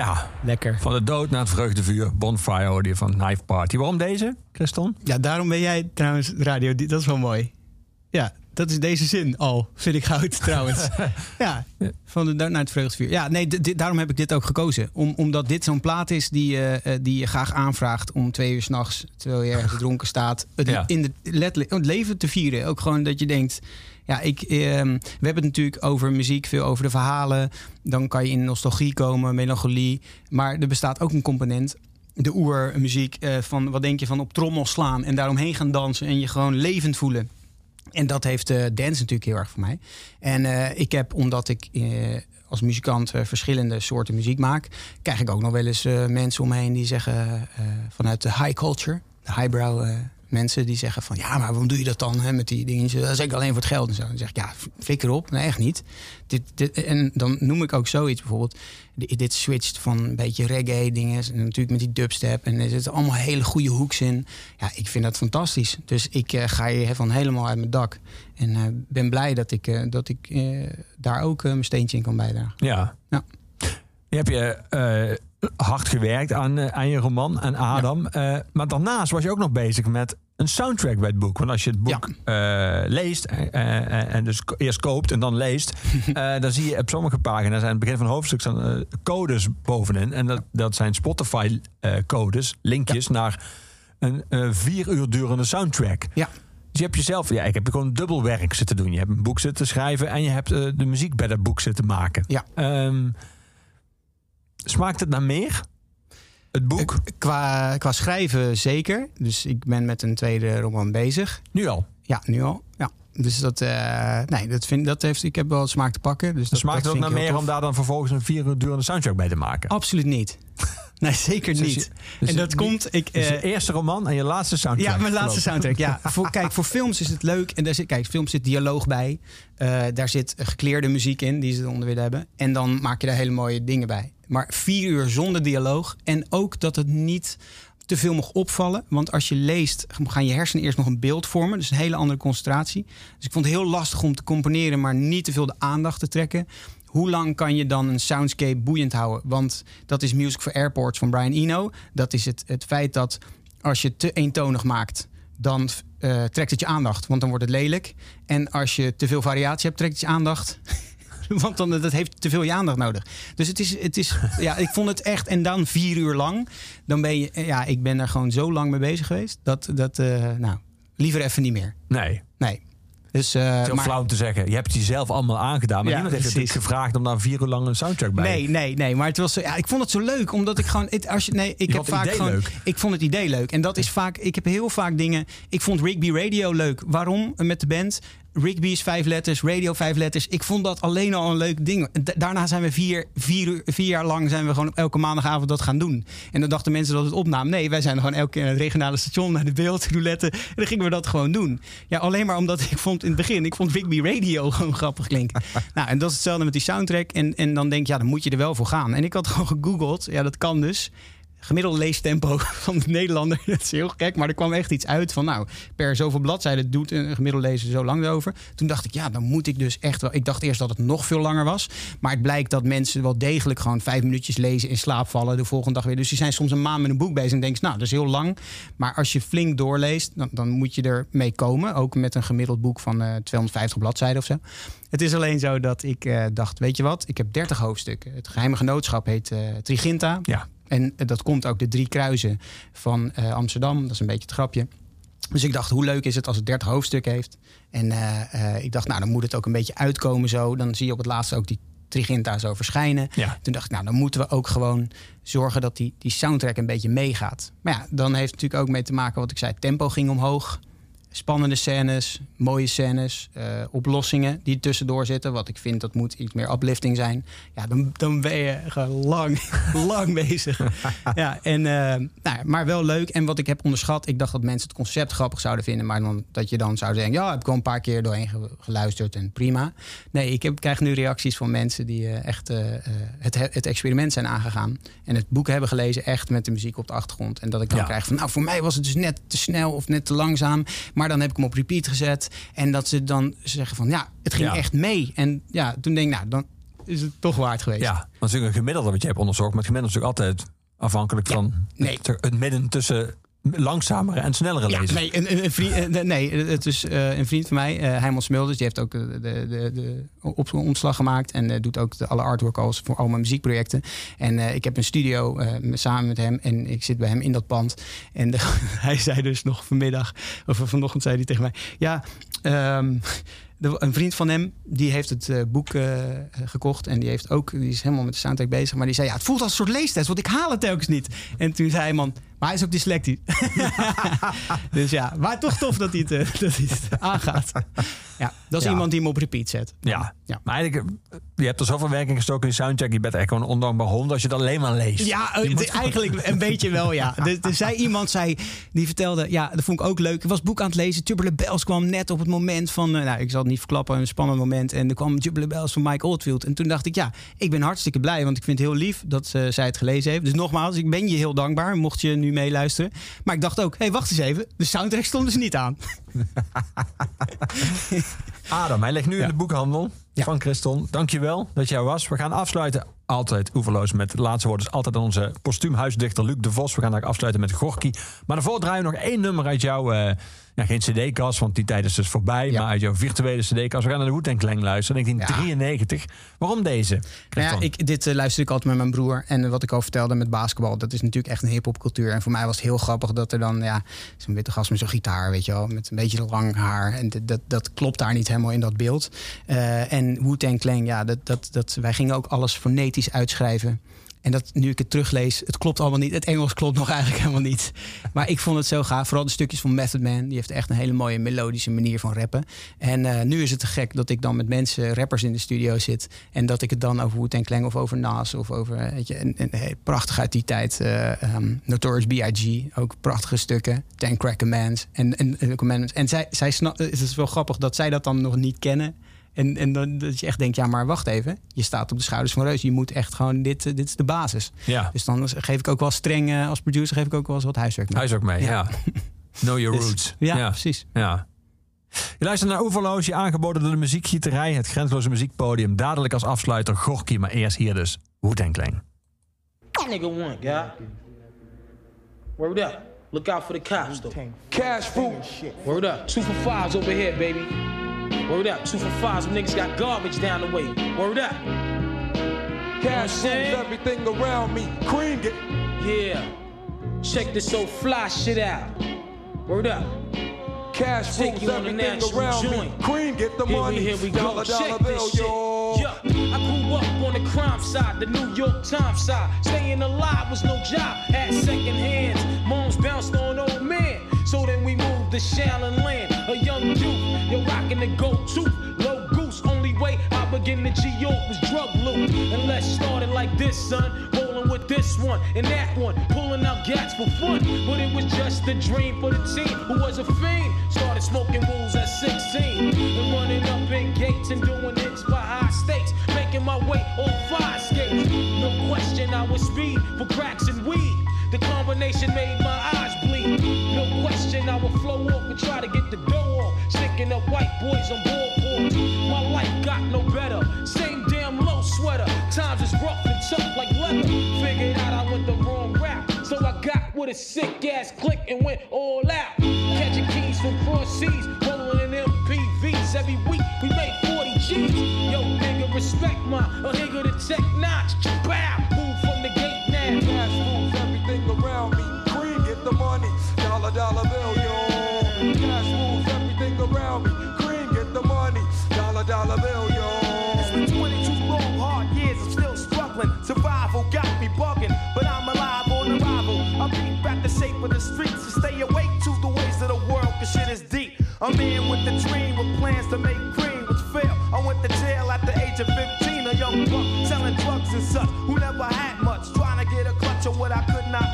Ja. Lekker. Van de dood naar het vreugdevuur. Bonfire hoorde van Knife Party. Waarom deze, Christon? Ja, daarom ben jij trouwens radio. Dat is wel mooi. Ja, dat is deze zin al. Vind ik goud [LAUGHS] trouwens. ja, van de dood naar het vreugdevuur. Ja, nee, daarom heb ik dit ook gekozen. Om, omdat dit zo'n plaat is die, uh, die je graag aanvraagt om twee uur s'nachts, terwijl je ergens dronken staat, het, in de, letterlijk, het leven te vieren. Ook gewoon dat je denkt, ja, ik, ehm, we hebben het natuurlijk over muziek, veel over de verhalen. Dan kan je in nostalgie komen, melancholie. Maar er bestaat ook een component de oermuziek eh, van wat denk je van op trommel slaan en daaromheen gaan dansen en je gewoon levend voelen. En dat heeft eh, dance natuurlijk heel erg voor mij. En eh, ik heb, omdat ik als muzikant verschillende soorten muziek maak, krijg ik ook nog wel eens mensen om me heen die zeggen vanuit de high culture, de highbrow mensen die zeggen van ja, maar waarom doe je dat dan hè, met die dingen? Dat is ik alleen voor het geld en zo. Dan zeg ik ja, flikker op. Nee, echt niet. Dit, dit, en dan noem ik ook zoiets bijvoorbeeld. Di- Dit switcht van een beetje reggae dingen. En natuurlijk met die dubstep. En er zitten allemaal hele goede hoeks in. Ja, ik vind dat fantastisch. Dus ik eh, ga hier van helemaal uit mijn dak. En eh, ben blij dat ik, eh, dat ik daar ook mijn steentje in kan bijdragen. Ja. Ja. Je hebt je hard gewerkt aan, eh, aan je roman, aan Adam. Eh, maar daarnaast was je ook nog bezig met een soundtrack bij het boek. Want als je het boek eh, leest en dus eerst koopt en dan leest... [LAUGHS] dan zie je op sommige pagina's aan het begin van het hoofdstuk staan codes bovenin. En dat, dat zijn Spotify-codes, linkjes naar een vier uur durende soundtrack. Ja. Dus je hebt jezelf, ja, ik heb gewoon dubbel werk zitten doen. Je hebt een boek zitten schrijven en je hebt de muziek bij dat boek zitten maken. Ja. Ehm, smaakt het naar meer? Het boek? Qua, qua schrijven zeker. Dus ik ben met een tweede roman bezig. Nu al? Ja, nu al. Ja. Dus dat, eh, nee, dat, vind, dat heeft, ik heb wel smaak te pakken. Dus dat, smaakt het ook naar meer om daar dan vervolgens een vier uur durende soundtrack bij te maken? Absoluut niet. [LAUGHS] Nee, zeker Dus niet. dus en je- dat komt... Ik, Dus je eh, eerste roman en je laatste soundtrack. Ja, mijn laatste soundtrack. Ja. [LAUGHS] Voor, kijk, voor films is het leuk. En daar zit, kijk, films zit dialoog bij. Eh, daar zit gekleerde muziek in, die ze eronder willen hebben. En dan maak je daar hele mooie dingen bij. Maar vier uur zonder dialoog. En ook dat het niet te veel mag opvallen. Want als je leest, gaan je hersenen eerst nog een beeld vormen. Dus een hele andere concentratie. Dus ik vond het heel lastig om te componeren, maar niet te veel de aandacht te trekken. Hoe lang kan je dan een soundscape boeiend houden? Want dat is Music for Airports van Brian Eno. Dat is het, het feit dat als je te eentonig maakt, dan eh, trekt het je aandacht, want dan wordt het lelijk. En als je te veel variatie hebt, trekt het je aandacht. [LAUGHS] [LAUGHS] Want dan, dat heeft te veel je aandacht nodig. Dus het is, het is, [LAUGHS] ja, ik vond het echt. En dan vier uur lang. Dan ben je, ja, ik ben er gewoon zo lang mee bezig geweest. Dat, dat eh, nou, liever even niet meer. Nee. Nee. Dus, eh, Het is heel maar- flauw om te zeggen. Je hebt het jezelf allemaal aangedaan. Maar Ja, niemand heeft natuurlijk gevraagd om daar vier uur lang een soundtrack bij Nee, nee, nee. Maar het was, zo- ja, ik vond het zo leuk. Omdat ik gewoon. Het, als je, nee, ik Je heb het vaak gewoon. leuk. Ik vond het idee leuk. En dat is vaak. Ik heb heel vaak dingen. Ik vond Rigby Radio leuk. Waarom? Met de band. Rigby is vijf letters, radio vijf letters. Ik vond dat alleen al een leuk ding. Da- daarna zijn we vier, vier, vier jaar lang zijn we gewoon elke maandagavond dat gaan doen. En dan dachten mensen dat het opnam. Nee, wij zijn gewoon elke keer naar het regionale station, naar de beeldroulette. En dan gingen we dat gewoon doen. Ja, alleen maar omdat ik vond in het begin, ik vond Rigby Radio [LAUGHS] gewoon grappig klinken. [LAUGHS] nou, en dat is hetzelfde met die soundtrack. En, en dan denk je, ja, dan moet je er wel voor gaan. En ik had gewoon gegoogeld. Ja, dat kan dus gemiddelde leestempo [LAUGHS] van de Nederlander. Dat is heel gek, maar er kwam echt iets uit van... nou, per zoveel bladzijden doet een gemiddelde lezer zo lang over. Toen dacht ik, ja, dan moet ik dus echt wel... Ik dacht eerst dat het nog veel langer was. Maar het blijkt dat mensen wel degelijk gewoon vijf minuutjes lezen... in slaap vallen de volgende dag weer. Dus die zijn soms een maand met een boek bezig en denken... nou, dat is heel lang. Maar als je flink doorleest, dan, dan moet je er mee komen. Ook met een gemiddeld boek van eh 250 bladzijden of zo. Het is alleen zo dat ik eh, dacht, weet je wat? Ik heb 30 hoofdstukken. Het geheime genootschap heet eh, Triginta. Ja. En eh, dat komt ook de drie kruisen van eh, Amsterdam. Dat is een beetje het grapje. Dus ik dacht, hoe leuk is het als het 30 hoofdstukken heeft? En eh, ik dacht, nou, dan moet het ook een beetje uitkomen zo. Dan zie je op het laatste ook die Triginta zo verschijnen. Ja. Toen dacht ik, nou, dan moeten we ook gewoon zorgen dat die, die soundtrack een beetje meegaat. Maar ja, dan heeft het natuurlijk ook mee te maken wat ik zei. Tempo ging omhoog. Spannende scènes, mooie scènes, eh, oplossingen die tussendoor zitten. Wat ik vind, dat moet iets meer uplifting zijn. Ja, dan, dan ben je gewoon lang, [LAUGHS] lang bezig. [LAUGHS] Ja, en, eh, nou, ja, maar wel leuk. En wat ik heb onderschat, ik dacht dat mensen het concept grappig zouden vinden. Maar dan, dat je dan zou zeggen, ja, heb ik wel een paar keer doorheen ge- geluisterd en prima. Nee, ik heb, krijg nu reacties van mensen die eh, echt het, het experiment zijn aangegaan. En het boek hebben gelezen echt met de muziek op de achtergrond. En dat ik dan Ja. krijg van, nou, voor mij was het dus net te snel of net te langzaam. Maar dan heb ik hem op repeat gezet. En dat ze dan zeggen van, ja, het ging Ja. echt mee. En ja, toen denk ik, nou, dan is het toch waard geweest. Ja, want het is natuurlijk een gemiddelde wat je hebt onderzocht. Maar het gemiddelde is natuurlijk altijd afhankelijk van nee. het, het midden tussen langzamere en snellere Ja, nee, een, een, vriend, nee, het is eh, een vriend van mij, eh Heimel Smulders. Die heeft ook eh, de, de, de op, omslag gemaakt. En doet ook de, alle artwork als voor al mijn muziekprojecten. En ik heb een studio samen met hem. En ik zit bij hem in dat pand. En [LAUGHS] hij zei dus nog vanmiddag, of vanochtend zei hij tegen mij... Ja, ehm, de- een vriend van hem, die heeft het eh, boek eh, gekocht. En die, heeft ook, die is helemaal met de soundtrack bezig. Maar die zei, ja, het voelt als een soort leestest. Want ik haal het telkens niet. En toen zei hij, man, maar hij is ook dyslectisch. [LAUGHS] dus ja, maar toch tof dat hij het, eh, [LAUGHS] dat hij het aangaat. Ja, dat is Ja. iemand die hem op repeat zet. Ja. Ja. maar eigenlijk, je hebt er zoveel werk in gestoken in die soundtrack. Je bent echt gewoon een ondankbaar hond als je het alleen maar leest. Ja, moet- eigenlijk een beetje wel, ja. [LAUGHS] Er, er zei iemand, zei, die vertelde, ja, dat vond ik ook leuk. Ik was boek aan het lezen. Tubular Bells kwam net op het moment van, eh, nou, ik zal het niet verklappen, een spannend moment. En er kwam Tubular Bells van Mike Oldfield. En toen dacht ik, ja, ik ben hartstikke blij, want ik vind het heel lief dat eh, zij het gelezen heeft. Dus nogmaals, ik ben je heel dankbaar, mocht je nu meeluisteren. Maar ik dacht ook, hé, hey, wacht eens even. De soundtrack stond dus niet aan. [LAUGHS] Adam, hij ligt nu in de boekhandel Ja. van Christon. Dankjewel dat jij was. We gaan afsluiten altijd oeverloos met het laatste woord. Dus altijd aan onze postuumhuisdichter Luc de Vos. We gaan daar afsluiten met Gorky. Maar daarvoor draaien we nog één nummer uit jouw... ja, geen cd-kast, want die tijd is dus voorbij. Ja. Maar uit jouw virtuele cd-kast. We gaan naar de Wu-Tang Clan luisteren. 1993. Waarom deze? Nou ja, ik, dit eh, luister ik altijd met mijn broer. En eh, wat ik al vertelde met basketbal, dat is natuurlijk echt een hip-hop cultuur. En voor mij was het heel grappig dat er dan, ja, zo'n witte gast met zo'n gitaar, weet je wel, met een beetje lang haar. En dat, dat, dat klopt daar niet helemaal in dat beeld. En Wu-Tang Clan, ja, dat, dat, dat, wij gingen ook alles fonetisch uitschrijven. En dat, nu ik het teruglees, het klopt allemaal niet. Het Engels klopt nog eigenlijk [LAUGHS] helemaal niet. Maar ik vond het zo gaaf. Vooral de stukjes van Method Man. Die heeft echt een hele mooie melodische manier van rappen. En eh, nu is het te gek dat ik dan met mensen, rappers in de studio zit. En dat ik het dan over Wu-Tang Clan of over Nas of over... Weet je, en, en, hey, prachtig uit die tijd. eh, ehm, Notorious B.I.G. Ook prachtige stukken. Ten Crack Commands. En, en, en, en zij, zij snap, het is wel grappig dat zij dat dan nog niet kennen. En, en dan dat je echt denkt, ja, maar wacht even. Je staat op de schouders van Reus. Je moet echt gewoon, dit, eh, dit is de basis. Ja, Dus dan geef ik ook wel streng, eh, als producer geef ik ook wel eens wat huiswerk mee. hij is ook mee. Ja. [LAUGHS] Know your Dus- roots. Ja, precies. Ja. Je luistert naar Oeverloos, je aangeboden door de muziekgieterij, het grensloze muziekpodium. Dadelijk als afsluiter Gorky, maar eerst hier dus Wu-Tang Clan. Nigga one, guy. Word up. Look out for the cops, though. Cash fruit. Word up. Two for fives over here, baby. Word up. Two for fives. Them niggas got garbage down the way. Word up. Cash moves everything around me. Cream it. Yeah. Check this old fly shit out. Word up. Cash Take moves you on a everything around me. Cream get the Here money. we, here we go. Dollar, dollar Check bill, this shit. yo. Yeah, I grew up on the crime side, the New York Times side. Staying alive was no job, had second hands. Moms bounced on old men. So then we moved to Shallon Land, a young You're the go-to, low goose. Only way I begin to G-York was drug loot. And let's start it like this, son. Rolling with this one and that one, pulling out gats for fun. But it was just a dream for the team who was a fiend. Started smoking rules at 16 and running up in gates and doing hits by high stakes. Making my way on fire skates. No question, I was speed for cracks and weed. The combination made my eyes bleed. No question, I would flow off and try to get the dough off. Sticking up boys on board My life got no better. Same damn low sweater. Times is rough and tough like leather. Figured out I went the wrong rap. So I got with a sick ass click and went all out. Catching keys from cross seas, rolling in MPVs. Every week we made 40 G's. Yo, nigga, respect my a nigga the tech notch. Bow, move from the gate now. Cash moves everything around me. Cream get the money. Dollar, dollar bill, yo. Man with a dream with plans to make cream, which failed. I went to jail at the age of 15, a young buck selling drugs and such, who never had much, trying to get a clutch of what I could not.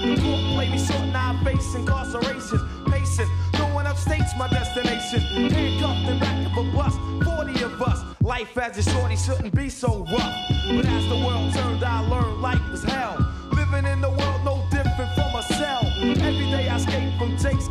The court played me short, now I face incarceration. Pacing, no one upstates my destination. Handcuffed in back of a bus, 40 of us. Life as a shorty shouldn't be so rough. But as the world turned, I learned life was hell. Living in the world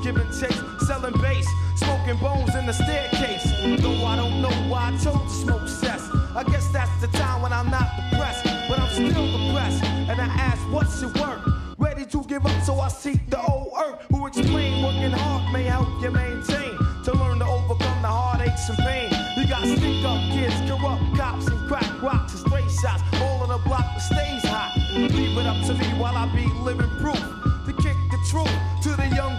giving chase, selling bass, smoking bones in the staircase. Though I don't know why I chose to smoke cess. I guess that's the time when I'm not depressed, but I'm still depressed. And I ask, what's it worth? Ready to give up, so I seek the old earth who explain working hard may help you maintain to learn to overcome the heartaches and pain. You got stick up kids, corrupt cops, and crack rocks and stray shots, all in a block that stays hot. Leave it up to me while I be living proof to kick the truth to the young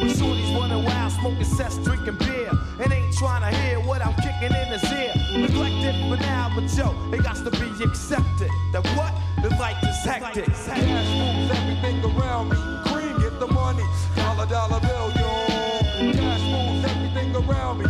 black shorties running wild, smoking cess, drinking beer, and ain't trying to hear what I'm kicking in his ear. Neglected for now, but yo, it got to be accepted. That what? The life is hectic. Cash moves everything around me. Cream, get the money. Dollar, dollar bill, yo. Cash moves everything around me.